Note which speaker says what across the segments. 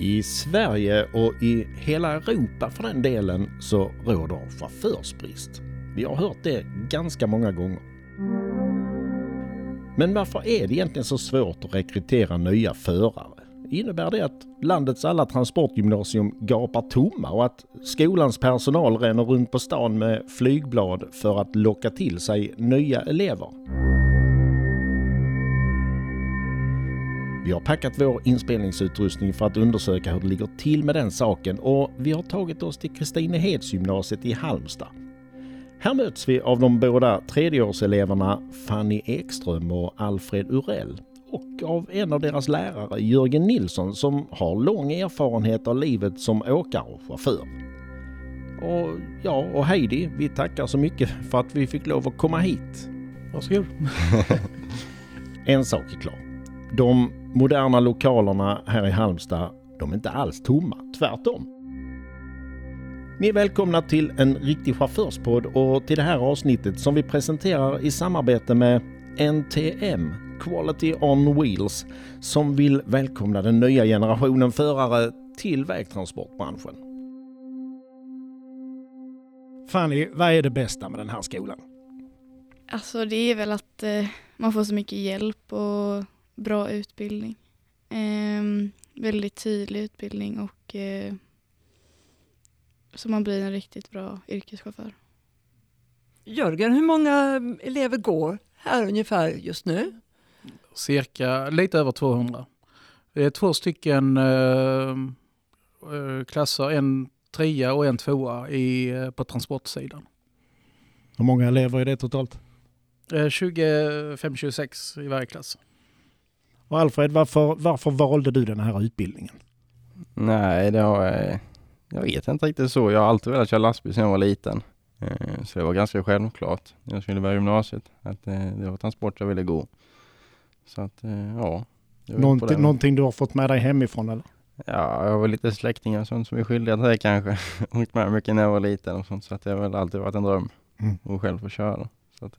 Speaker 1: I Sverige och i hela Europa för den delen så råder chaufförsbrist. Vi har hört det ganska många gånger. Men varför är det egentligen så svårt att rekrytera nya förare? Innebär det att landets alla transportgymnasium gapar tomma och att skolans personal ränner runt på stan med flygblad för att locka till sig nya elever? Vi har packat vår inspelningsutrustning för att undersöka hur det ligger till med den saken och vi har tagit oss till Kristinehedsgymnasiet i Halmstad. Här möts vi av de båda tredjeårseleverna Fanny Ekström och Alfred Urell och av en av deras lärare Jörgen Nilsson som har lång erfarenhet av livet som åkare och chaufför. Och ja, och Heidi, vi tackar så mycket för att vi fick lov att komma hit.
Speaker 2: Varsågod.
Speaker 1: en sak är klar. De moderna lokalerna här i Halmstad, de är inte alls tomma. Tvärtom. Ni är välkomna till en riktig chaufförspodd och till det här avsnittet som vi presenterar i samarbete med NTM, Quality on Wheels, som vill välkomna den nya generationen förare till vägtransportbranschen.
Speaker 2: Fanny, vad är det bästa med den här skolan?
Speaker 3: Alltså det är väl att eh, man får så mycket hjälp och bra utbildning. Eh, väldigt tydlig utbildning och eh, så man blir en riktigt bra yrkeschaufför.
Speaker 4: Jörgen, hur många elever går här ungefär just nu?
Speaker 5: Cirka lite över 200. Det är två stycken eh, eh, klasser, en trea och en tvåa i, eh, på transportsidan.
Speaker 2: Hur många elever är det totalt?
Speaker 5: 25-26 i varje klass.
Speaker 2: Och Alfred, varför, varför valde du den här utbildningen?
Speaker 6: Nej, det har jag... Jag vet inte riktigt så. Jag har alltid velat köra lastbil sedan jag var liten. Eh, så det var ganska självklart när jag skulle börja gymnasiet att eh, det var transport jag ville gå. Så att, eh, ja.
Speaker 2: Någonting, någonting du har fått med dig hemifrån eller?
Speaker 6: Ja, jag har väl lite släktingar och sånt som är skyldiga till det kanske. Åkt med mycket när jag var liten och sånt så att det har väl alltid varit en dröm mm. att själv få köra. Så att,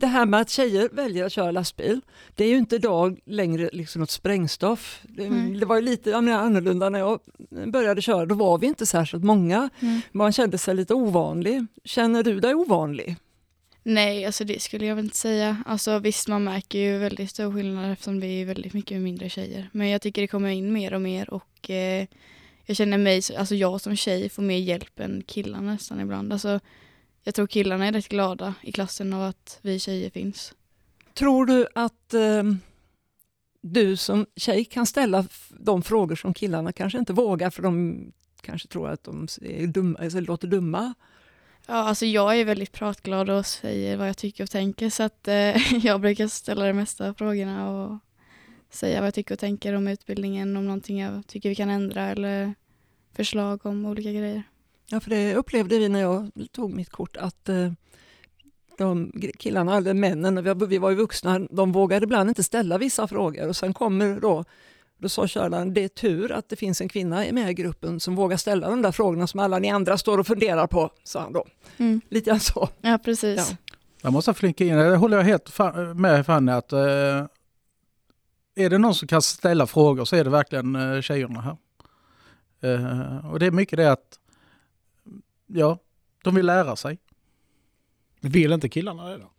Speaker 4: det här med att tjejer väljer att köra lastbil, det är ju inte idag längre liksom något sprängstoff. Det, mm. det var ju lite annorlunda när jag började köra, då var vi inte särskilt många. Mm. Man kände sig lite ovanlig. Känner du dig ovanlig?
Speaker 3: Nej, alltså det skulle jag väl inte säga. Alltså visst, man märker ju väldigt stor skillnad eftersom vi är väldigt mycket mindre tjejer. Men jag tycker det kommer in mer och mer och eh, jag känner mig, alltså jag som tjej får mer hjälp än killarna nästan ibland. Alltså jag tror killarna är rätt glada i klassen av att vi tjejer finns.
Speaker 4: Tror du att eh, du som tjej kan ställa de frågor som killarna kanske inte vågar för de kanske tror att de är dumma, alltså, låter dumma?
Speaker 3: Ja, alltså jag är väldigt pratglad och säger vad jag tycker och tänker så att eh, jag brukar ställa de mesta av frågorna och säga vad jag tycker och tänker om utbildningen, om någonting jag tycker vi kan ändra eller förslag om olika grejer.
Speaker 4: Ja, för det upplevde vi när jag tog mitt kort att eh, de killarna, eller männen, vi, vi var ju vuxna, de vågade ibland inte ställa vissa frågor och sen kommer då då sa körläraren, det är tur att det finns en kvinna med i gruppen som vågar ställa de där frågorna som alla ni andra står och funderar på, sa han då. Mm. Lite grann så.
Speaker 3: Ja, precis. Ja.
Speaker 5: Jag måste flinka in, det håller jag helt med Fanny att eh, är det någon som kan ställa frågor så är det verkligen eh, tjejerna här. Eh, och det är mycket det att ja, de vill lära sig.
Speaker 2: Vill inte killarna det då?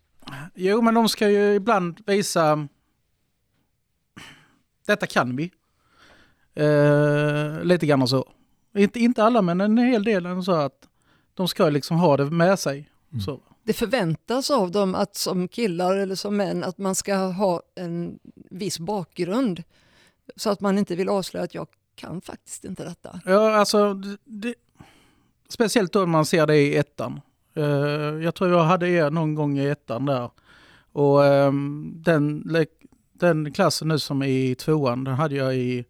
Speaker 5: Jo, men de ska ju ibland visa detta kan vi. Eh, lite grann så. Inte, inte alla, men en hel del så att de ska liksom ha det med sig. Mm. Så.
Speaker 4: Det förväntas av dem att som killar eller som män att man ska ha en viss bakgrund. Så att man inte vill avslöja att jag kan faktiskt inte detta.
Speaker 5: Ja, alltså det, Speciellt då när man ser det i ettan. Eh, jag tror jag hade er någon gång i ettan där. Och ehm, den, den klassen nu som är i tvåan, den hade jag i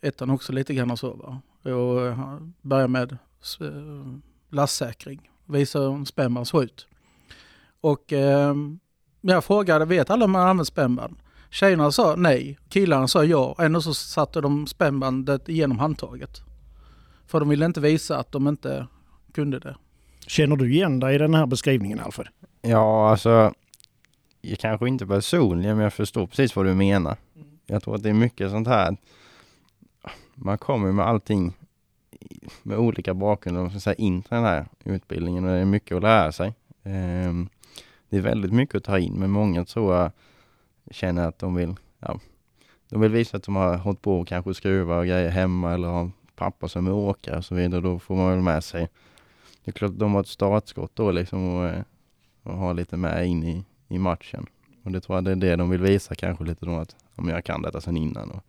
Speaker 5: ettan också lite grann och så. Va? Och eh, började med eh, lastsäkring, visa hur en spännband såg ut. Och ehm, jag frågade, vet alla om man använder spännband? Tjejerna sa nej, killarna sa ja. Ändå så satte de spännbandet genom handtaget. För de ville inte visa att de inte kunde det.
Speaker 2: Känner du igen dig i den här beskrivningen Alfred?
Speaker 6: Ja, alltså jag kanske inte personligen, men jag förstår precis vad du menar. Jag tror att det är mycket sånt här man kommer med allting med olika bakgrund och så in till den här utbildningen och det är mycket att lära sig. Ehm, det är väldigt mycket att ta in men många tror jag känner att de vill, ja, de vill visa att de har hållit på och kanske skruva och grejer hemma eller har pappa som är åkare och så vidare. Då får man väl med sig. Det är klart de har ett startskott då liksom och, eh, och ha lite med in i, i matchen. Och det tror jag det är det de vill visa kanske lite då att om jag kan detta sedan innan. Och,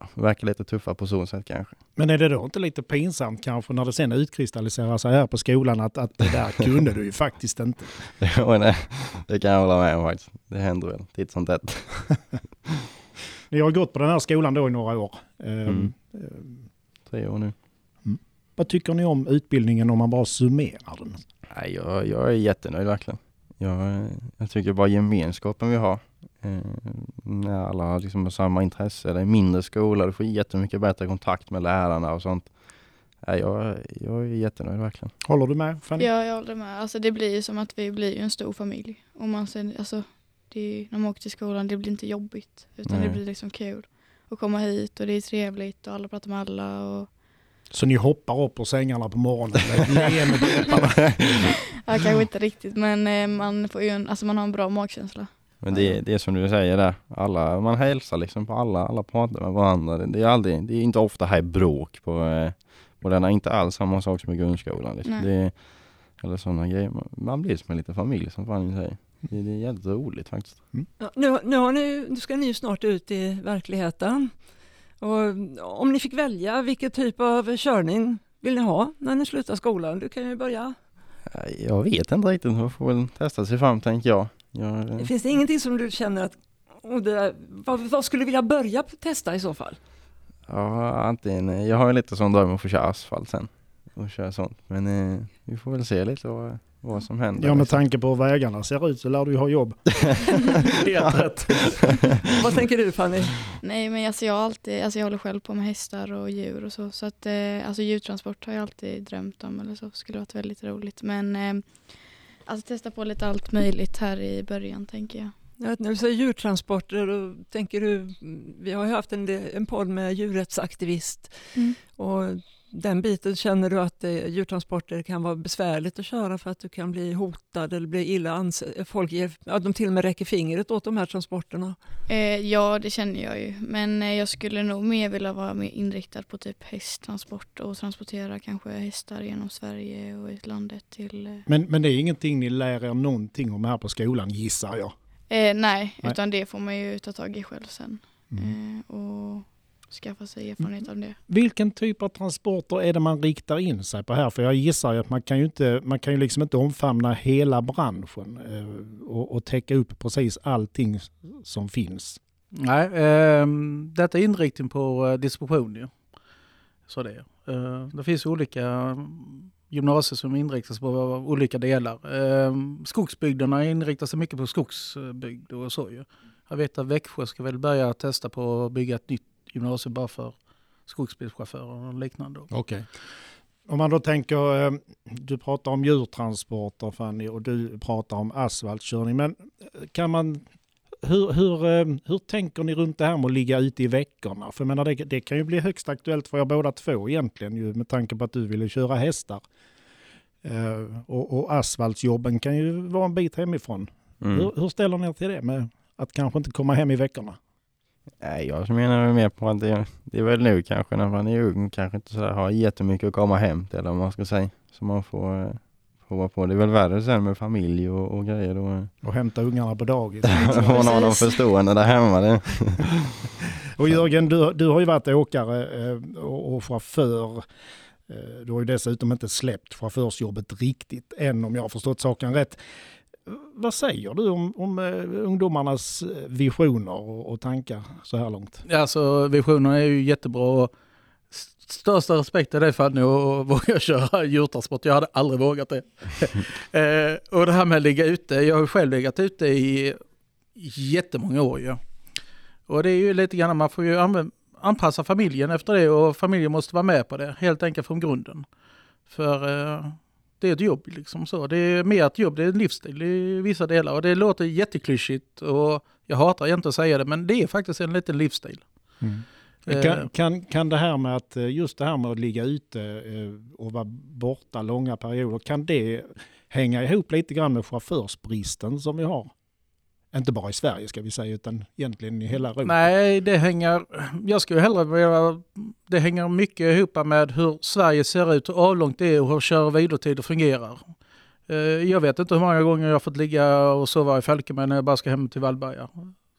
Speaker 6: ja, verkar lite tuffa på så sätt kanske.
Speaker 1: Men är det då inte lite pinsamt kanske när det sen utkristalliserar sig här på skolan att, att det där kunde du ju faktiskt inte?
Speaker 6: Ja, nej, det kan jag hålla med om faktiskt. Det händer väl titt som tätt.
Speaker 1: Ni har gått på den här skolan då i några år. Ehm,
Speaker 6: Mm. Tre år nu.
Speaker 1: Vad tycker ni om utbildningen om man bara summerar den?
Speaker 6: Nej, jag, jag är jättenöjd verkligen. Jag, jag tycker bara gemenskapen vi har. Eh, när alla har liksom samma intresse. Det är mindre skola, du får jättemycket bättre kontakt med lärarna och sånt. Nej, jag, jag är jättenöjd verkligen.
Speaker 1: Håller du med Fanny?
Speaker 3: Ja, jag håller med. Alltså det blir ju som att vi blir en stor familj. Om man sen, alltså, det är, när man åker till skolan, det blir inte jobbigt. Utan
Speaker 6: Nej.
Speaker 3: det blir liksom kul. Att komma hit och det är trevligt och alla pratar med alla. Och,
Speaker 1: Så ni hoppar upp ur sängarna på morgonen med
Speaker 3: ja, kanske inte riktigt men eh, man, får ju en, alltså man har en bra magkänsla.
Speaker 6: Men det, det är som du säger där, alla, man hälsar liksom på alla, alla pratar med varandra. Det, det är aldrig, det är inte ofta här bråk på, eh, på den är inte alls samma sak som i grundskolan. Liksom. Det, är- eller sådana grejer. Man- Man blir som en liten familj som Fanny säger. Det, är jävligt roligt faktiskt.
Speaker 4: Ja, nu, nu, har ni, nu ska ni ju snart ut i verkligheten. Och om ni fick välja, vilken typ av körning vill ni ha när ni slutar skolan? Du kan ju börja.
Speaker 6: Jag vet inte riktigt, man får väl testa sig fram tänker jag. jag eh,
Speaker 4: Finns det ingenting som du känner att oh, det där, vad, vad skulle du vilja börja testa i så fall?
Speaker 6: ja, antingen, eh, jag har ju lite sån dröm att få köra asfalt sen. Och köra sånt. Men eh, vi får väl se lite vad, vad som händer.
Speaker 1: Ja, med tanke på hur vägarna ser ut så lär du ju ha jobb. Helt rätt.
Speaker 4: Vad tänker du Fanny?
Speaker 3: Nej men alltså jag, alltid, alltså jag håller själv på med hästar och djur och så. Så att eh, alltså djurtransport har jag alltid drömt om eller så. Skulle varit väldigt roligt. Men eh, alltså testa på lite allt möjligt här i början tänker jag.
Speaker 4: Vet, när du säger djurtransporter, då tänker du, vi har ju haft en, en podd med djurrättsaktivist
Speaker 3: Mm.
Speaker 4: och den biten känner du att eh, djurtransporter kan vara besvärligt att köra för att du kan bli hotad eller bli illa ansedd. Folk ger, ja, de till och med räcker fingret åt de här transporterna.
Speaker 3: Eh, ja det känner jag ju. Men eh, jag skulle nog mer vilja vara mer inriktad på typ hästtransport och transportera kanske hästar genom Sverige och ut landet till eh,
Speaker 1: Men, men det är ingenting ni lär er någonting om här på skolan gissar jag.
Speaker 3: Eh, nej,
Speaker 1: Nej.
Speaker 3: utan det får man ju ta tag i själv sen.
Speaker 1: Mm.
Speaker 3: Eh, och skaffa sig erfarenhet av det.
Speaker 1: Vilken typ av transporter är det man riktar in sig på här? För jag gissar ju att man kan ju, inte, man kan ju liksom inte omfamna hela branschen eh, och, och täcka upp precis allting som finns.
Speaker 5: Nej, ehm, detta är inriktning på eh, distribution ju. Så det är. Eh, det finns olika mm, gymnasier som inriktas på olika delar. Eh, skogsbygderna inriktar sig mycket på skogsbygd och så ju. Jag vet att Växjö ska väl börja testa på att bygga ett nytt gymnasium bara för skogsbilschaufförer och liknande.
Speaker 1: Okej. Om man då tänker, eh, du pratar om djurtransporter Fanny och du pratar om asfaltkörning. Men eh, kan man, hur, hur, eh, hur tänker ni runt det här med att ligga ute i veckorna? För jag menar, det, det kan ju bli högst aktuellt för er båda två egentligen ju, med tanke på att du ville köra hästar. Eh, och, och asfaltsjobben kan ju vara en bit hemifrån.
Speaker 6: Mm.
Speaker 1: Hur, hur ställer ni er till det med att kanske inte komma hem i veckorna?
Speaker 6: Nej, jag menar mer på att det, det är väl nu kanske när man är ung kanske inte så där har jättemycket att komma hem till eller vad man ska säga. Så man får eh, prova på. Det är väl värre sen med familj och, och grejer då. eh.
Speaker 1: Och hämta ungarna på dagis.
Speaker 6: Hon har någon
Speaker 3: Precis.
Speaker 6: förstående där hemma. Det.
Speaker 1: Och Jörgen, du, du har ju varit åkare eh, och, och chaufför. Eh, Du har ju dessutom inte släppt chaufförsjobbet riktigt än om jag har förstått saken rätt. Vad säger du om, om eh, ungdomarnas eh, visioner och, och tankar så här långt?
Speaker 5: Alltså visionen är ju jättebra. Största respekt till dig Fanny och våga köra djurtransport. Jag hade aldrig vågat det. eh, och det här med att ligga ute. Jag har själv legat ute i jättemånga år ju. Och det är ju lite grann, man får ju anpassa familjen efter det och familjen måste vara med på det. Helt enkelt från grunden. För eh, det är ett jobb liksom så. Det är mer ett jobb, det är en livsstil i vissa delar. Och det låter jätteklyschigt och jag hatar inte att säga det men det är faktiskt en liten livsstil. Eh,
Speaker 1: Kan, kan, kan det här med att eh, just det här med att ligga ute eh, och vara borta långa perioder, kan det hänga ihop lite grann med chaufförsbristen som vi har? Inte bara i Sverige ska vi säga, utan egentligen i hela Europa.
Speaker 5: Nej, det hänger, jag skulle hellre vilja, det hänger mycket ihop med hur Sverige ser ut, hur avlångt det är och hur kör och vilotider fungerar. Eh, Jag vet inte hur många gånger jag har fått ligga och sova i Falkenberg när jag bara ska hem till Vallberga.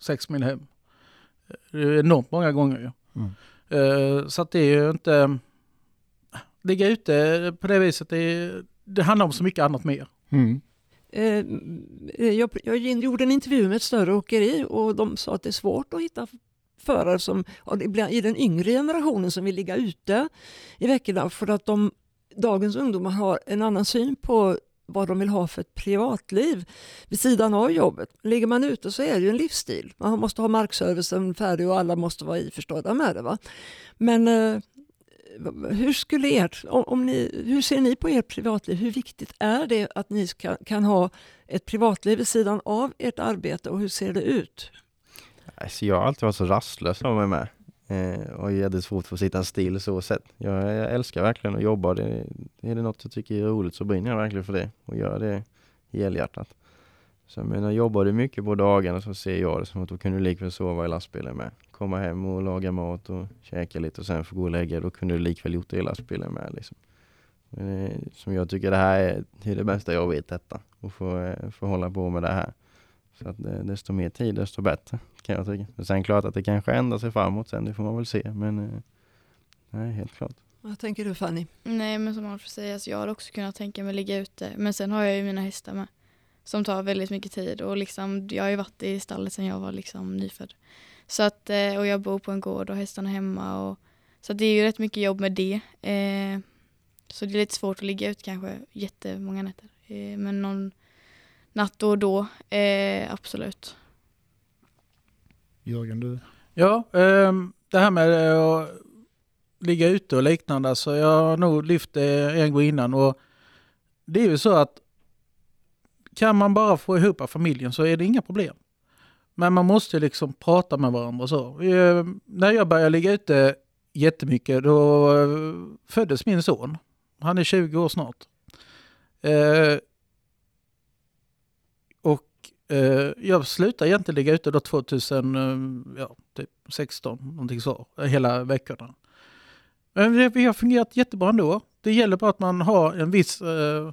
Speaker 5: Sex mil hem. Det är enormt många gånger ju.
Speaker 1: Mm.
Speaker 5: Eh, Så att det är ju inte... Ligga ute på det viset, det, det handlar om så mycket annat mer.
Speaker 1: Mm.
Speaker 4: Eh, eh, jag, jag gjorde en intervju med ett större åkeri och de sa att det är svårt att hitta förare som i den yngre generationen som vill ligga ute i veckorna för att de, dagens ungdomar har en annan syn på vad de vill ha för ett privatliv vid sidan av jobbet. Ligger man ute så är det ju en livsstil. Man måste ha markservicen färdig och alla måste vara iförstådda med det. Va? Men eh, hur, skulle ert, om, om ni, hur ser ni på ert privatliv? Hur viktigt är det att ni ska, kan ha ett privatliv vid sidan av ert arbete och hur ser det ut?
Speaker 6: Alltså jag har alltid varit så rastlös av mig med. Eh, och hade svårt för att sitta still så sett. Jag, jag älskar verkligen att jobba. Det, är det något jag tycker är roligt så brinner jag verkligen för det och gör det helhjärtat. Så jag menar, jobbar du mycket på dagarna så ser jag det som att då kan du likväl sova i lastbilen med. Komma hem och laga mat och käka lite och sen få gå och lägga. Då kunde du likväl gjort det i lastbilen med. Liksom. Men, eh, som jag tycker det här är, det är det bästa jag vet detta. Och få, eh, få hålla på med det här. Så att eh, desto mer tid desto bättre kan jag tycka. Men sen klart att det kanske ändrar sig framåt sen, det får man väl se. Men nej, helt klart.
Speaker 4: Vad tänker du Fanny?
Speaker 3: Nej men som Alfred säger, alltså, jag har också kunnat tänka mig ligga ute. Men sen har jag ju mina hästar med. Som tar väldigt mycket tid och liksom, jag har ju varit i stallet sedan jag var liksom nyfödd. Så att, eh, och jag bor på en gård och hästarna är hemma. Och, så att det är ju rätt mycket jobb med det. Eh, så det är lite svårt att ligga ut kanske jättemånga nätter. Eh, men någon natt då och då, eh, absolut.
Speaker 1: Jörgen, du?
Speaker 5: Ja, ehm, det här med eh, att ligga ute och liknande, alltså jag har nog lyft det en gång innan och det är ju så att kan man bara få ihop familjen så är det inga problem. Men man måste liksom prata med varandra så. Eh, När jag började ligga ute jättemycket då eh, föddes min son. Han är 20 år snart. Eh, och eh, jag slutade egentligen ligga ute då 2016, eh, ja, typ någonting så, hela veckorna. Men vi har fungerat jättebra ändå. Det gäller bara att man har en viss, eh,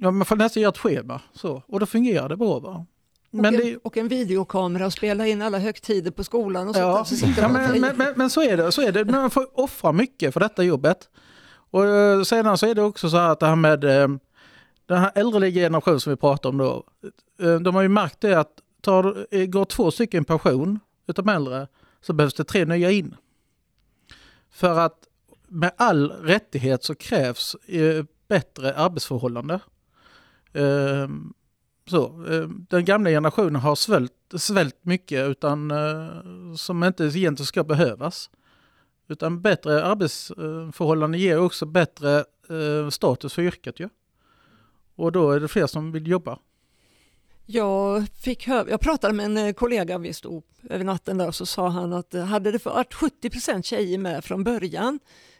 Speaker 5: ja, man får nästan göra ett schema så, och då fungerar det bra. Va? Men
Speaker 4: och,
Speaker 5: det,
Speaker 4: en, och en videokamera och spela in alla högtider på skolan och
Speaker 5: Ja,
Speaker 4: sånt. där. Så
Speaker 5: ja men, men, men, men så är det. Så är det. Man får offra mycket för detta jobbet. Och eh, sedan så är det också så här att det här med eh, den här äldre generationen som vi pratar om då. eh, De har ju märkt det att tar, går två stycken pension utav äldre så behövs det tre nya in. För att med all rättighet så krävs bättre arbetsförhållande. Ehm, så, ehm, den gamla generationen har svält, svält mycket utan, eh, som inte egentligen ska behövas. Utan bättre arbetsförhållanden ger också bättre eh, status för yrket ju. Och då är det fler som vill jobba.
Speaker 4: Jag, fick hö- jag pratade med en eh, kollega, vi stod över natten där och så sa han att hade det varit 70% tjejer med från början,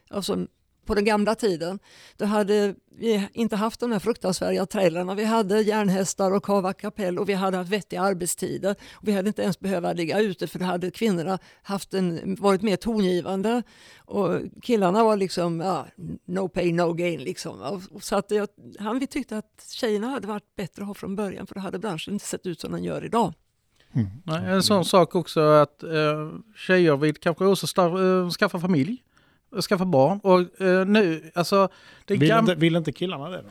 Speaker 4: alltså på den gamla tiden, då hade vi inte haft de här fruktansvärda trailrarna. Vi hade järnhästar och kava kapell och vi hade haft vettiga arbetstider. Och vi hade inte ens behövt ligga ute för då hade kvinnorna haft en, varit mer tongivande och killarna var liksom ja, no pay no gain. Liksom. Och Så att jag, han vi tyckte att tjejerna hade varit bättre att ha från början för då hade branschen inte sett ut som den gör idag.
Speaker 1: Mm.
Speaker 5: Nej, en sån sak också att eh, tjejer vill kanske också sta- eh, skaffa familj, skaffa barn. Och eh, nu, alltså... Det
Speaker 1: Vill,
Speaker 5: gam-
Speaker 1: inte, vill inte killarna det?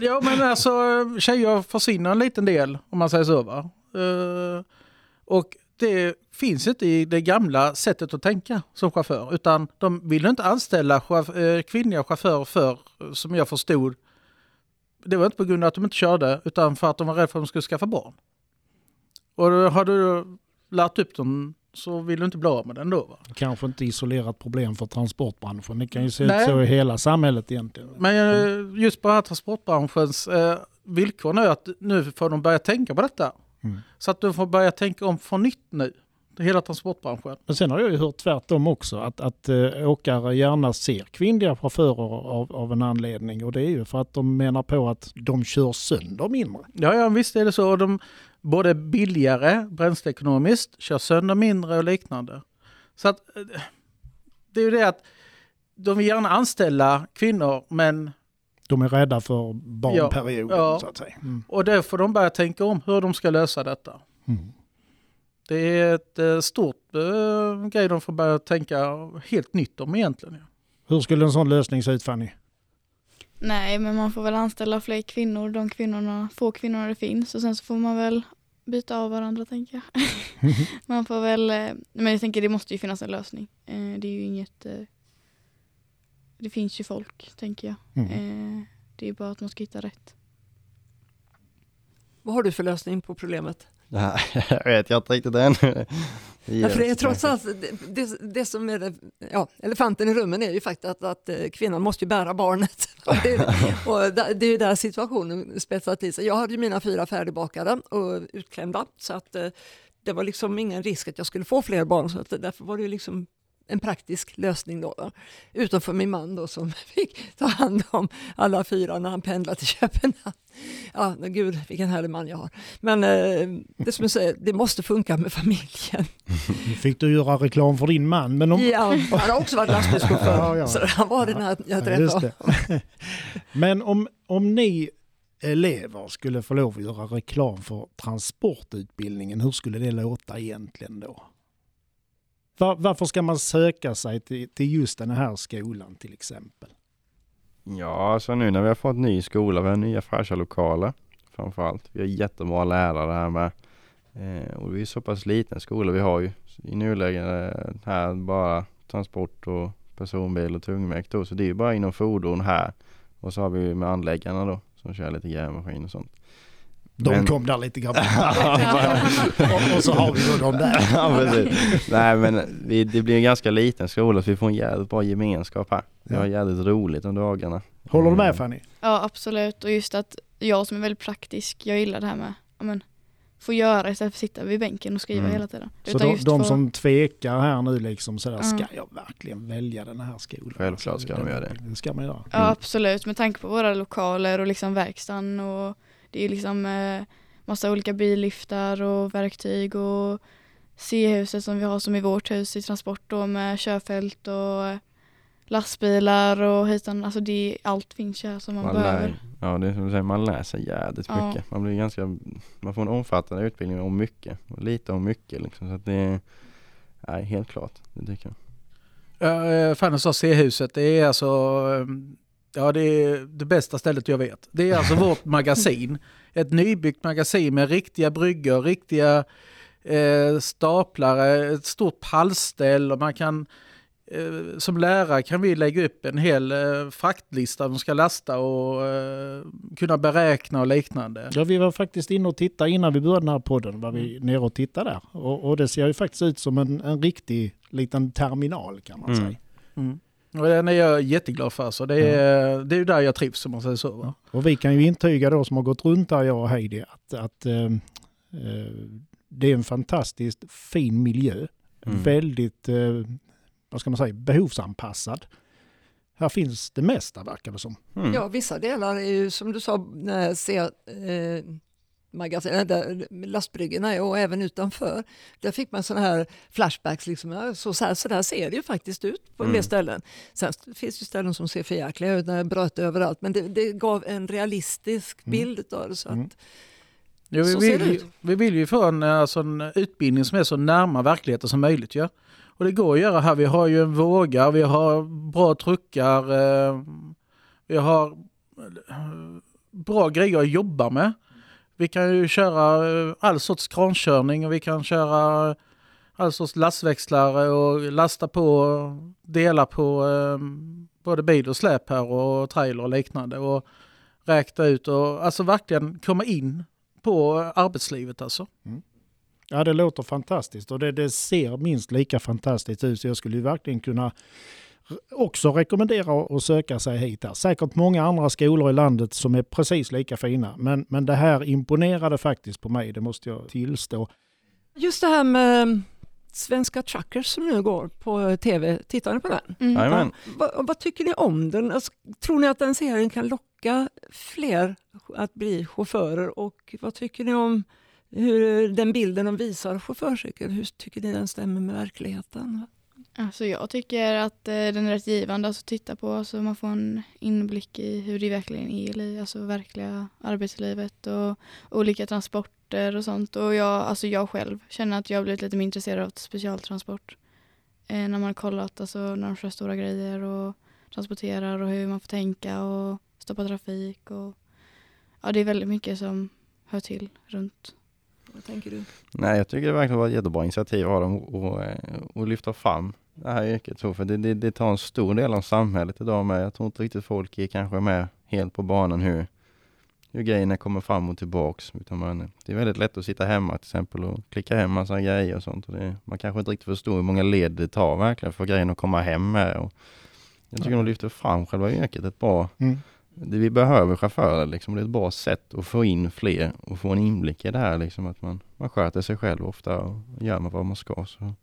Speaker 5: Ja men alltså tjejer försvinner en liten del om man säger så va. Eh, och det finns inte i det gamla sättet att tänka som chaufför. Utan de vill inte anställa chauff- eh, kvinnliga chaufförer för, som jag förstod, det var inte på grund av att de inte körde utan för att de var rädda för att de skulle skaffa barn. Och då har du lärt upp dem så vill du inte bli av med den då va.
Speaker 1: Kanske inte isolerat problem för transportbranschen. Det kan ju se
Speaker 5: Nej.
Speaker 1: ut så i hela samhället egentligen.
Speaker 5: Men eh, just på den här transportbranschens eh, villkor nu att nu får de börja tänka på detta.
Speaker 1: Mm.
Speaker 5: Så att de får börja tänka om från nytt nu hela transportbranschen.
Speaker 1: Men sen har jag ju hört tvärtom också, att, att äh, åkare gärna ser kvinnliga chaufförer av, av en anledning. Och det är ju för att de menar på att de kör sönder mindre.
Speaker 5: Ja, ja visst är det så. De, både billigare bränsleekonomiskt, kör sönder mindre och liknande. Så att eh, det är ju det att de vill gärna anställa kvinnor men...
Speaker 1: De är rädda för barnperioden
Speaker 5: ja, ja.
Speaker 1: så att säga. Mm.
Speaker 5: Och då får de börja tänka om hur de ska lösa detta.
Speaker 1: Mm.
Speaker 5: Det är ett eh, stort äh, grej de får börja tänka helt nytt om egentligen.
Speaker 1: Hur skulle en sån lösning se ut Fanny?
Speaker 3: Nej, men man får väl anställa fler kvinnor, de kvinnorna, få kvinnorna det finns och sen så får man väl byta av varandra tänker jag. man får väl, eh, men jag tänker det måste ju finnas en lösning. Det är ju inget, det finns ju folk tänker jag. Mm. Det är bara att man ska hitta rätt.
Speaker 4: Vad har du för lösning på problemet?
Speaker 6: Nej, jag vet jag inte riktigt ännu.
Speaker 4: Ja, för det är trots allt det, det, det, som är det, ja, elefanten i rummen är ju faktiskt att, att eh, kvinnan måste bära barnet. det, och det är ju där situationen spetsar till sig. Jag hade ju mina fyra färdigbakade och utklämda så att eh, det var liksom ingen risk att jag skulle få fler barn så att därför var det ju liksom en praktisk lösning då. då. Utom för min man då som fick ta hand om alla fyra när han pendlade till Köpenhamn. Ja, gud vilken härlig man jag har. Men eh, det som jag säger, det måste funka med familjen.
Speaker 1: Nu fick du göra reklam för din man. Men om...
Speaker 4: Ja, han har också varit lastbilschaufför. ja, ja. Så han var den här jag träffade.
Speaker 1: Ja, Men om, om ni elever skulle få lov att göra reklam för transportutbildningen, hur skulle det låta egentligen då? Var, varför ska man söka sig till, till just den här skolan till exempel?
Speaker 6: Ja, alltså nu när vi har fått ny skola, vi har nya fräscha lokaler framförallt. Vi har jättebra lärare här med. Eh, och vi är så pass liten skola. Vi har ju i nuläget eh, här bara transport och personbil och tungmäkt då. Så det är ju bara inom fordon här. Och så har vi med anläggarna då som kör lite grävmaskin och sånt.
Speaker 1: De men... kom där lite grann. och, och, så har vi då de där.
Speaker 6: ja, precis. Nej men vi, det blir en ganska liten skola så vi får en jävligt bra gemenskap här. Vi har jävligt roligt under dagarna.
Speaker 1: Håller du med mm. Fanny?
Speaker 3: Ja absolut och just att jag som är väldigt praktisk, jag gillar det här med amen, få göra istället för att sitta vid bänken och skriva mm. hela tiden.
Speaker 1: Så de, de för... som tvekar här nu liksom sådär, mm. ska jag verkligen välja den här skolan?
Speaker 6: Självklart ska de göra det.
Speaker 1: Det ska man göra.
Speaker 3: Ja absolut, med tanke på våra lokaler och liksom verkstaden och det är liksom eh, massa olika billiftar och verktyg och C-huset som vi har som i vårt hus i transport då med körfält och lastbilar och hitan, alltså det, allt finns ju här som man, man behöver. Lär,
Speaker 6: ja det är som du säger, man lär sig jävligt ja. mycket. Man blir ganska, man får en omfattande utbildning om mycket, och lite om mycket liksom. Så att det är, helt klart, det tycker jag.
Speaker 5: Uh, Fanny sa C-huset, det är alltså ehm, Ja, det är det bästa stället jag vet. Det är alltså vårt magasin. Ett nybyggt magasin med riktiga bryggor, riktiga eh, staplare, ett stort pallställ och man kan eh, som lärare kan vi lägga upp en hel eh, fraktlista de ska lasta och eh, kunna beräkna och liknande.
Speaker 1: Ja, vi var faktiskt inne och tittade innan vi började den här podden, var vi mm. nere och tittade där. Och, och det ser ju faktiskt ut som en, en riktig liten terminal kan man mm. säga. Mm.
Speaker 5: Och den är jag jätteglad för. Så det, är, ja. det är där jag trivs om man säger så. Va?
Speaker 1: Och vi kan ju intyga då som har gått runt där, jag och Heidi, att, att äh, det är en fantastiskt fin miljö. Mm. Väldigt, äh, vad ska man säga, behovsanpassad. Här finns det mesta verkar det som.
Speaker 4: Mm. Ja, vissa delar är ju som du sa, när jag ser eh, magasin, där lastbryggorna och även utanför. Där fick man sådana här flashbacks, liksom, så, så, här, så där ser det ju faktiskt ut på en del mm. ställen. Sen finns det ställen som ser för jäkliga ut, när det bröt överallt, men det, det gav en realistisk mm. bild av det. Så att, mm.
Speaker 5: Ja, vi, vill, vi vill ju få en, alltså en utbildning som är så närma verkligheten som möjligt. Ja? Och det går att göra här. Vi har ju en våga, vi har bra truckar, eh, vi har eh, bra grejer att jobba med. Vi kan ju köra eh, all sorts krankörning och vi kan köra all sorts lastväxlare och lasta på delar på eh, både bil och släp här och trailer och liknande och räkna ut och alltså verkligen komma in på arbetslivet alltså. Mm.
Speaker 1: Ja det låter fantastiskt och det, det, ser minst lika fantastiskt ut så jag skulle ju verkligen kunna också rekommendera att söka sig hit. Här. Säkert många andra skolor i landet som är precis lika fina. Men, men det här imponerade faktiskt på mig, det måste jag tillstå.
Speaker 4: Just det här med Svenska Truckers som nu går på tv. Tittar ni på den?
Speaker 3: Mm.
Speaker 6: Jajamän.
Speaker 4: Vad, vad tycker ni om den? Alltså, tror ni att den serien kan locka fler att bli chaufförer? Och vad tycker ni om hur den bilden de visar chaufförsyrket? Hur tycker ni den stämmer med verkligheten?
Speaker 3: Alltså jag tycker att eh, den är rätt givande alltså, att titta på så man får en inblick i hur det verkligen är i alltså verkliga arbetslivet och olika transporter och sånt. Och jag, alltså jag själv känner att jag blivit lite mer intresserad av specialtransport. Eh, när man har kollat alltså, när de kör stora grejer och transporterar och hur man får tänka och stoppa trafik. Och, ja, det är väldigt mycket som hör till runt.
Speaker 4: Vad tänker du?
Speaker 6: Nej, jag tycker det verkligen var ett jättebra initiativ av dem att- att lyfta fram det här yrket. För det, det, det tar en stor del av samhället idag med. Jag tror inte riktigt folk är kanske med helt på banan hur, hur grejerna kommer fram och tillbaks. Utan man, det är väldigt lätt att sitta hemma till exempel och klicka hem massa grejer och sånt. Och det, man kanske inte riktigt förstår hur många led det tar verkligen för grejen att komma hem med. Och jag tycker de lyfter fram själva yrket ett bra
Speaker 1: Mm.
Speaker 6: Det vi behöver chaufförer liksom. Det är ett bra sätt att få in fler och få en inblick i det här liksom. Att man, man sköter sig själv ofta och gör man vad man ska. Så,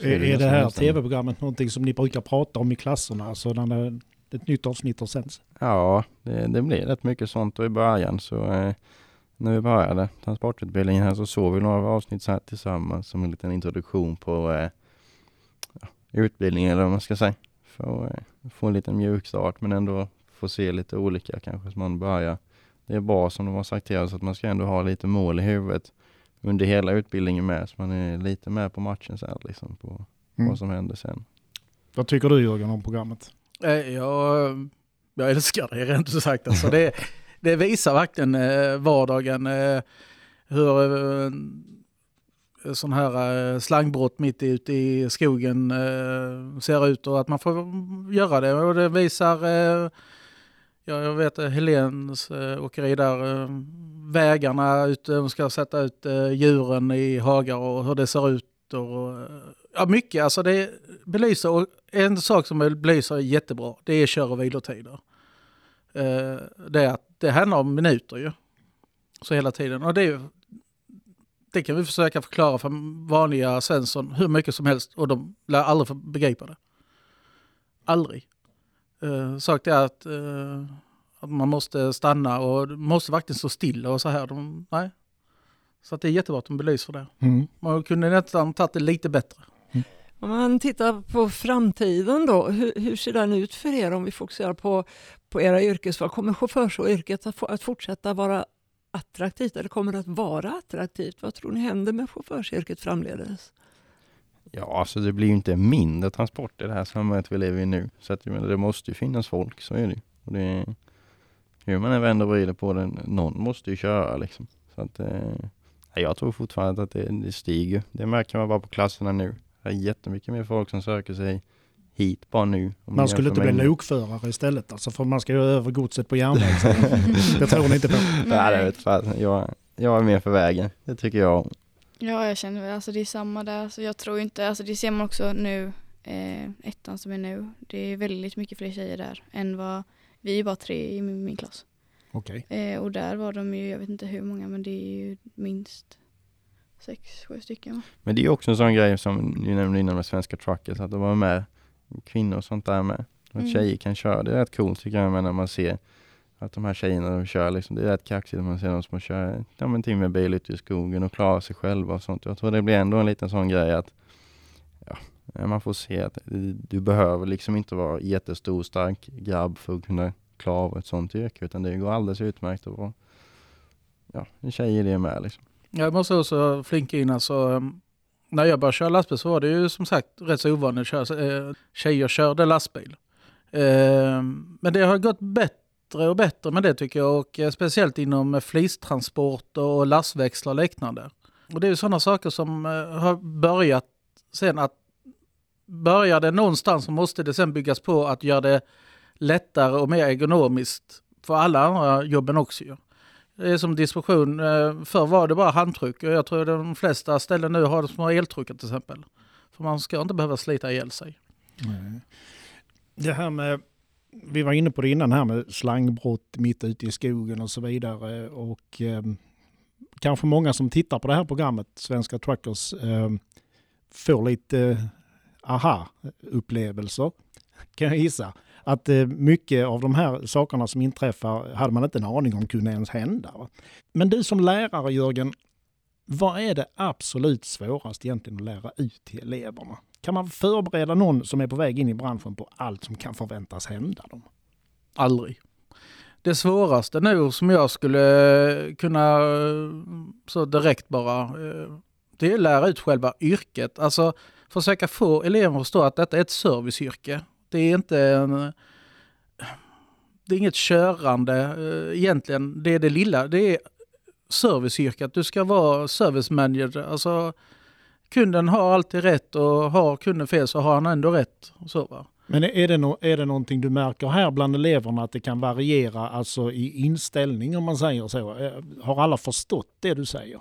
Speaker 6: så
Speaker 1: Är, är det
Speaker 6: ganska
Speaker 1: här tv-programmet någonting som ni brukar prata om i klasserna? Alltså när det, ett nytt avsnitt har sänds?
Speaker 6: Ja, det, det blir rätt mycket sånt och i början så eh, när vi började transportutbildningen här så såg vi några avsnitt så här tillsammans som en liten introduktion på eh, utbildningen eller vad man ska säga. För att eh, få en liten mjukstart men ändå få se lite olika kanske som man börjar. Det är bra som de har sagt till oss att man ska ändå ha lite mål i huvudet under hela utbildningen med så man är lite med på matchen sen liksom på
Speaker 1: Mm.
Speaker 6: vad som händer sen.
Speaker 1: Vad tycker du Jörgen om programmet?
Speaker 5: Eh, Jag, jag älskar det rent ut sagt. Alltså det, det visar verkligen eh, vardagen. Eh, hur sån här slangbrott mitt ute i skogen ser ut och att man får göra det. Och det visar, ja, jag vet eh, Helens äh, åkeri där, äh, vägarna ute, de ska sätta ut äh, djuren i hagar och hur det ser ut. Och, ja, mycket, alltså det belyser, och en sak som belyser jättebra, det är kör och vilotider. Det är att det handlar om minuter ju. Så hela tiden. Och det, det kan vi försöka förklara för vanliga Svensson hur mycket som helst och de lär aldrig få begripa det. Aldrig. Uh, sak är att, eh, att man måste stanna och måste verkligen stå stilla och så här. De, nej. Så att det är jättebra att de belyser det.
Speaker 1: Mm.
Speaker 5: Man kunde nästan tagit det lite bättre.
Speaker 4: Om man tittar på framtiden då, hur, hur ser den ut för er om vi fokuserar på, på era yrkesval? Kommer chaufförsyrket att, att fortsätta vara attraktivt eller kommer det att vara attraktivt? Vad tror ni händer med chaufförsyrket framledes?
Speaker 6: Ja, alltså det blir ju inte mindre transport i det här samhället vi lever i nu. Så att, menar, det måste ju finnas folk, så är det ju. Och det hur man än vänder och vrider på det, någon måste ju köra liksom. Så att, eh, jag tror fortfarande att det, det stiger. Det märker man bara på klasserna nu. Det är jättemycket mer folk som söker sig hit bara nu.
Speaker 1: Man skulle inte bli lokförare istället alltså, för man ska ju över godset på järnväg. det tror ni inte på.
Speaker 6: Nej, det vet fan. Jag, jag är mer för vägen. Det tycker jag.
Speaker 3: Ja, jag känner väl, alltså det är samma där. Så jag tror inte, alltså det ser man också nu, eh, ettan som är nu. Det är väldigt mycket fler tjejer där än vad, vi är bara tre i min, min klass.
Speaker 1: Okej.
Speaker 3: Eh, och där var de ju, jag vet inte hur många, men det är ju minst sex, sju stycken.
Speaker 6: Men det är ju också en sån grej som ni nämnde innan med svenska truckers, att det var med kvinnor och sånt där med. Och
Speaker 3: Mm.
Speaker 6: tjejer kan köra, det är rätt coolt tycker jag när man ser att de här tjejerna de kör liksom, det är rätt kaxigt när man ser dem som kör ja, en timme bil ute i skogen och klarar sig själva och sånt. Jag tror det blir ändå en liten sån grej att ja, man får se att du, behöver liksom inte vara jättestor stark grabb för att kunna klara av ett sånt yrke utan det går alldeles utmärkt att vara ja, en tjej i det med liksom.
Speaker 5: Jag måste också flinka in alltså. Um, när jag började köra lastbil så var det ju som sagt rätt så ovanligt att köra, eh, tjejer körde lastbil. Eh, men det har gått bättre och bättre med det tycker jag och eh, speciellt inom eh, flistransport och lastväxlar och liknande. Och det är ju sådana saker som eh, har börjat sen att börjar det någonstans så måste det sen byggas på att göra det lättare och mer ekonomiskt för alla andra jobben också. ju. Det är som distribution. Förr var det bara handtryck och jag tror att de flesta ställen nu har små eltryckare till exempel. För man ska inte behöva slita ihjäl sig.
Speaker 1: Nej. Det här med, vi var inne på det innan här med slangbrott mitt ute i skogen och så vidare. Och eh, kanske många som tittar på det här programmet, Svenska Truckers, eh, får lite eh, aha-upplevelser, kan jag gissa. Att eh, mycket av de här sakerna som inträffar hade man inte en aning om kunde ens hända. Va? Men du som lärare Jörgen, vad är det absolut svårast egentligen att lära ut till eleverna? Kan man förbereda någon som är på väg in i branschen på allt som kan förväntas hända dem?
Speaker 5: Aldrig. Det svåraste nu som jag skulle eh, kunna eh, så direkt bara, eh, det är att lära ut själva yrket. Alltså försöka få eleverna att förstå att detta är ett serviceyrke. Det är inte en, det är inget körande egentligen. Det är det lilla. Det är serviceyrket. Du ska vara service manager. Alltså, kunden har alltid rätt och har kunden fel så har han ändå rätt. Så, va?
Speaker 1: Men är det, no är det någonting du märker här bland eleverna att det kan variera alltså i inställning om man säger så? Eh, har alla förstått det du säger?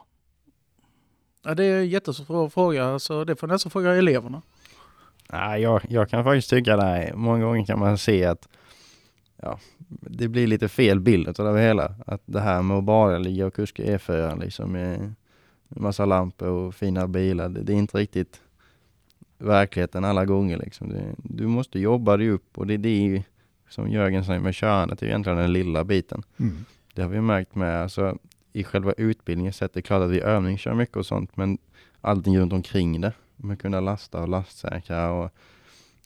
Speaker 5: Ja, det är en jättesvår fråga, så det får nästan fråga eleverna.
Speaker 6: Nej, jag, jag kan faktiskt tycka det. Många gånger kan man se att ja, det blir lite fel bild av det hela. Att det här med att bara ligga och kuska E4 liksom med massa lampor och fina bilar, det, det är inte riktigt verkligheten alla gånger. Liksom. Det, du måste jobba dig upp och det, det är ju som Jörgen säger med körandet, det är egentligen den lilla biten.
Speaker 1: Mm.
Speaker 6: Det har vi märkt med, alltså, i själva utbildningen sett, det är klart att vi övningskör mycket och sånt, men allting runt omkring det, med kunna lasta och lastsäkra och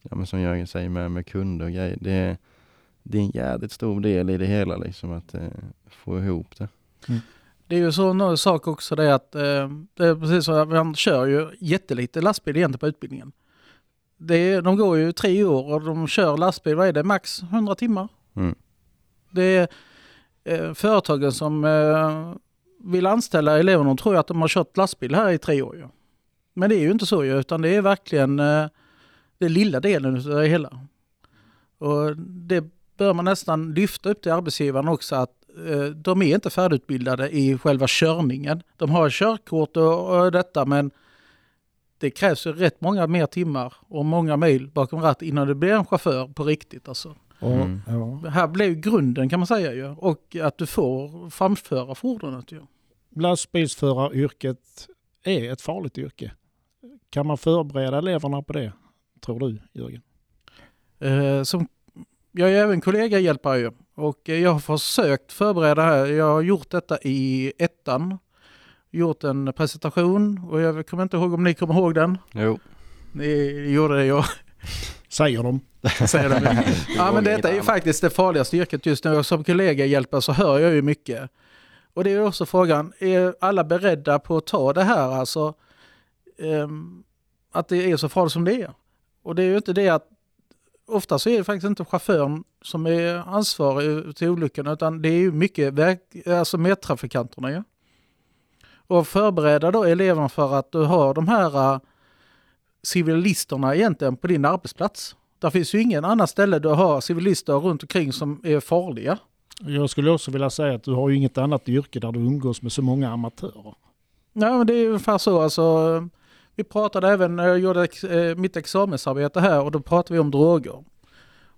Speaker 6: ja, men som Jörgen säger med, med kunder och grejer, det, det är en jävligt stor del i det hela liksom att eh, få ihop det.
Speaker 5: Mm. Det är ju så en sak också det att eh, det är precis så att man kör ju jättelite lastbil egentligen på utbildningen. Det är, de går ju tre år och de kör lastbil, vad är det, max 100 timmar?
Speaker 6: Mm.
Speaker 5: Det är eh, företagen som eh, vill anställa eleverna tror jag att de har kört lastbil här i tre år. Ju. Men det är ju inte så ju, utan det är verkligen eh, den lilla delen av det hela. Och det bör man nästan lyfta upp till arbetsgivaren också att de är inte färdigutbildade i själva körningen. De har körkort och, och detta men det krävs ju rätt många mer timmar och många mil bakom ratt innan du blir en chaufför på riktigt. Alltså.
Speaker 6: Mm.
Speaker 1: ja.
Speaker 5: Här blir grunden kan man säga ju och att du får framföra fordonet. Ju.
Speaker 1: Lastbilsföraryrket är ett farligt yrke. Kan man förbereda eleverna på det, tror du Jörgen?
Speaker 5: Eh, som, jag är även kollegahjälpare ju och jag har försökt förbereda här. Jag har gjort detta i ettan. Gjort en presentation och jag kommer inte ihåg om ni kommer ihåg den.
Speaker 6: Jo.
Speaker 5: Ni gjorde det jag
Speaker 1: Säger de.
Speaker 5: säger det. Ja men detta är ju faktiskt det farligaste yrket just nu och som kollegahjälpare så hör jag ju mycket. Och det är också frågan, är alla beredda på att ta det här alltså? ehm, att det är så farligt som det är. Och det är ju inte det att ofta så är det faktiskt inte chauffören som är ansvarig till olyckan utan det är ju mycket väg, alltså medtrafikanterna ju. Och förbereda då eleverna för att du har de här äh, civilisterna egentligen på din arbetsplats. Där finns ju ingen annan ställe du har civilister runt omkring som är farliga.
Speaker 1: Jag skulle också vilja säga att du har ju inget annat yrke där du umgås med så många amatörer.
Speaker 5: Nej men det är ungefär så alltså. Vi pratade även när jag gjorde ex- eh, mitt examensarbete här och då pratade vi om droger.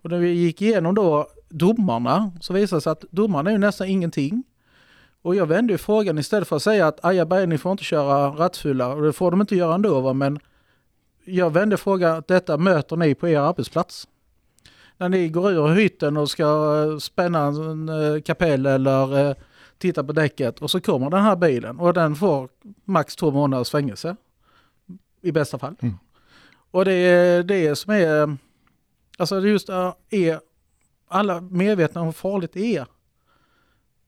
Speaker 5: Och när vi gick igenom då domarna så visade det sig att domarna är ju nästan ingenting. Och jag vände ju frågan istället för att säga att ajabaja ni får inte köra rattfulla och det får de inte göra ändå va men jag vände frågan att detta möter ni på er arbetsplats. När ni går ur hytten och ska eh, spänna en eh, kapell eller eh, titta på däcket och så kommer den här bilen och den får max två månaders fängelse. I bästa fall.
Speaker 1: Mm.
Speaker 5: Och det är det som är, alltså just är, är alla medvetna om hur farligt det är.